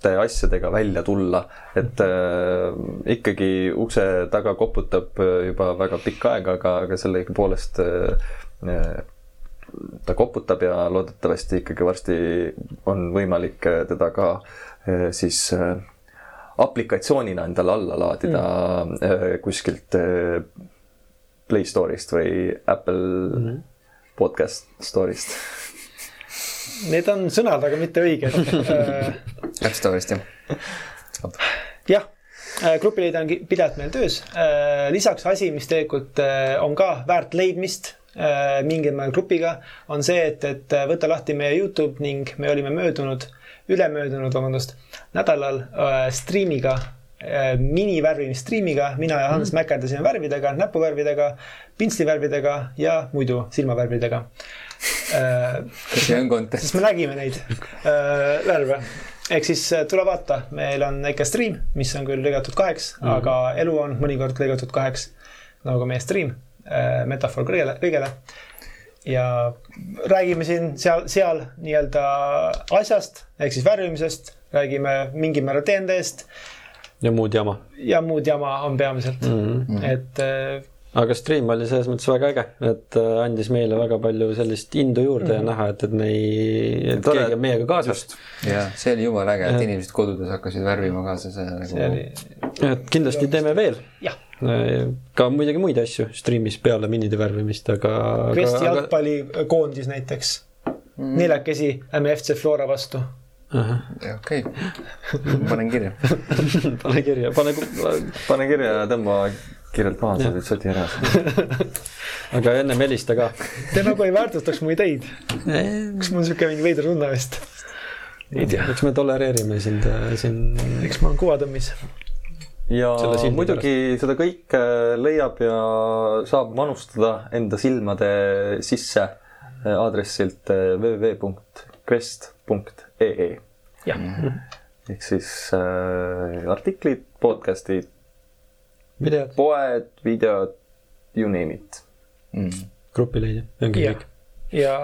ägedate asjadega välja tulla. et äh, ikkagi ukse taga koputab äh, juba väga pikka aega, aga, aga sellegipoolest äh, äh, ta koputab ja loodetavasti ikkagi varsti on võimalik äh, teda ka äh, siis äh, aplikatsioonina endale alla laadida mm. kuskilt Play Store'ist või Apple mm -hmm. podcast store'ist. Need on sõnad, aga mitte õiged. App Store'ist jah. jah, grupileide on ki- pidevalt meil töös. lisaks asi, mis tegelikult äh, on ka väärt leidmist äh, mingil määral grupiga, on see, et, et äh, võta lahti meie Youtube ning me olime möödunud, ülemöödunud, vabandust, nädalal äh, striimiga äh, minivärvimisstriimiga, mina ja Hans mm. mäkerdasime värvidega, näpuvärvidega, pintslivärvidega ja muidu silmavärvidega äh,. kas see on content siis? me nägime neid äh, värve. ehk siis äh, tule vaata, meil on väike stream, mis on küll lõigatud kaheks mm, -hmm. aga elu on mõnikord lõigatud kaheks, nagu ka meie stream äh,, metafoor kõigele, kõigele. ja räägime siin seal, seal nii-öelda asjast ehk siis värvimisest, räägime mingil määral DND-st ja muud jama ja muud jama on peamiselt mm, mm. -hmm. et äh, aga stream oli selles mõttes väga äge, et äh, andis meile väga palju sellist indu juurde mm -hmm. ja näha, et, et me ei, et Tore. keegi on meiega kaasas. jah, see oli jumala äge, et inimesed kodudes hakkasid värvima kaasa, see see oli nagu, et kindlasti teeme veel. jah, ka muidugi muid asju stream'is peale minide värvimist, aga. Vesti aga, aga... jalgpallikoondis näiteks mm., neljakesi lähme FC Flora vastu okei, panen kirja. pane kirja, pane, pane kirja ja tõmba kirjalt maha, sa võid soti ära. aga ennem helista ka. Te nagu ei väärtustaks mu ideid. kas mul on siuke mingi veider tunne vist? ei tea, eks me tolereerime sind äh, siin. eks ma olen kuvatõmmis. ja muidugi seda kõike leiab ja saab manustada enda silmade sisse äh, aadressilt äh, www.quest.ee jah, ehk siis äh, artiklid, podcast'id, videod, poed, videod, you name it, grupileid, ongi jah kõik., ja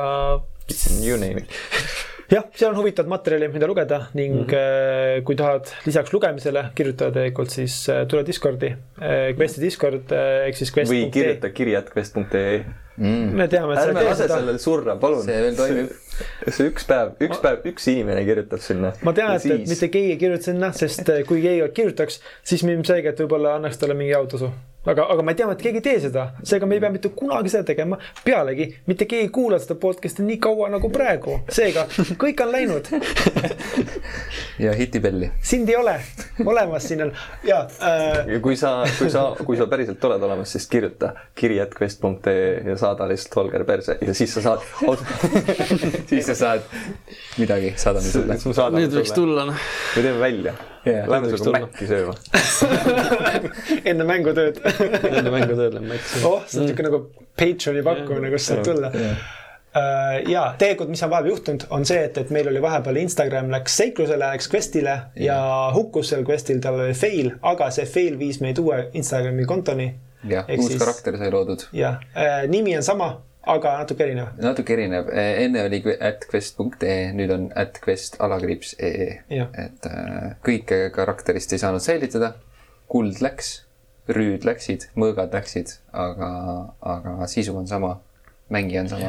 you name it. jah, seal on huvitavat materjali, mida lugeda ning mm -hmm. kui tahad lisaks lugemisele kirjutada tegelikult, siis äh, tule Discordi, Questi Discord äh, ehk siis või kirjuta kirjad.quest.ee. me teame, et sa ärme ei tee lase seda. sellel surra, palun. see veel toimib. see üks päev, üks päev, üks inimene kirjutab sinna. ma tean, et, et mitte keegi ei kirjuta sinna, sest äh, kui keegi kirjutaks, siis ilmselgelt võib-olla annaks talle mingi autosu. aga, aga ma ei tea, et keegi ei tee seda, seega me ei pea mitte kunagi seda tegema. pealegi mitte keegi ei kuula seda podcast'i nii kaua nagu praegu, seega kõik on läinud, ja hitibelli. sind ei ole olemas, siin on ja äh, ja kui sa, kui sa, kui sa päriselt oled olemas, siis kirjuta kiri.quest.ee ja saada lihtsalt Holger perse ja siis sa saad. siis sa saad midagi, saadame sulle. me nüüd võiks tulla, noh. me teeme välja Jaa, Lähme sinuga. Maci sööma. enne mängutööd enne mängu tööle läks. oh, see on niisugune nagu Patreoni pakkumine, kus saab tulla. ja tegelikult, mis on vahepeal juhtunud, on see, et, et meil oli vahepeal Instagram läks seiklusele, läks Questile ja hukkus seal Questil, tal oli fail, aga see fail viis meid uue Instagrami kontoni. jah, uus siis- karakter sai loodud. jah, nimi on sama, aga natuke erinev. natuke erinev, enne oli at quest.ee, nüüd on at quest alakriips ee. Et äh, kõike karakterist ei saanud säilitada. kuld läks, rüüd läksid, mõõgad läksid, aga, aga sisu on sama, mängija on sama.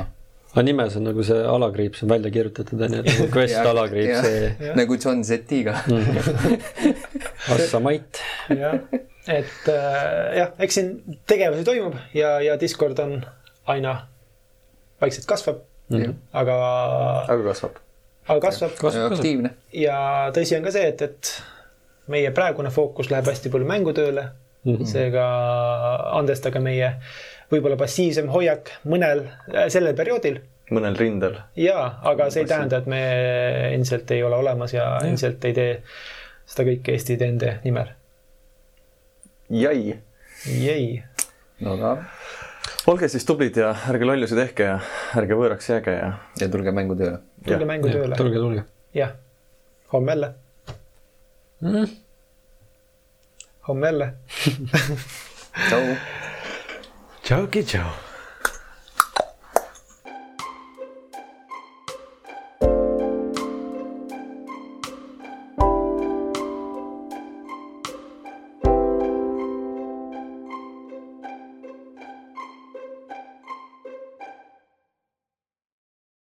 aga nimes on nagu see alakriips on välja kirjutatud, on ju, nagu Quest alakriips, see nagu John Z-iga. Assa Mait. jah, et äh, jah, eks siin tegevusi toimub ja, ja Discord on aina vaikselt kasvab, aga, aga kasvab. aga kasvab aktiivne. ja tõsi on ka see, et, et meie praegune fookus läheb hästi palju mängutööle mm. -hmm. seega andestage meie võib-olla passiivsem hoiak mõnel, sellel perioodil mõnel rindel. jaa, aga see ei tähenda, et me endiselt ei ole olemas ja endiselt ei tee seda kõike Eesti TND nimel. jäi. jäi. no aga, olge siis tublid ja ärge lollusi tehke ja ärge võõraks jääge ja ja tulge mängutööle. tulge mängu tööle. tulge, tulge. jah, homme jälle. homme jälle. tšau. tšauki, tšau.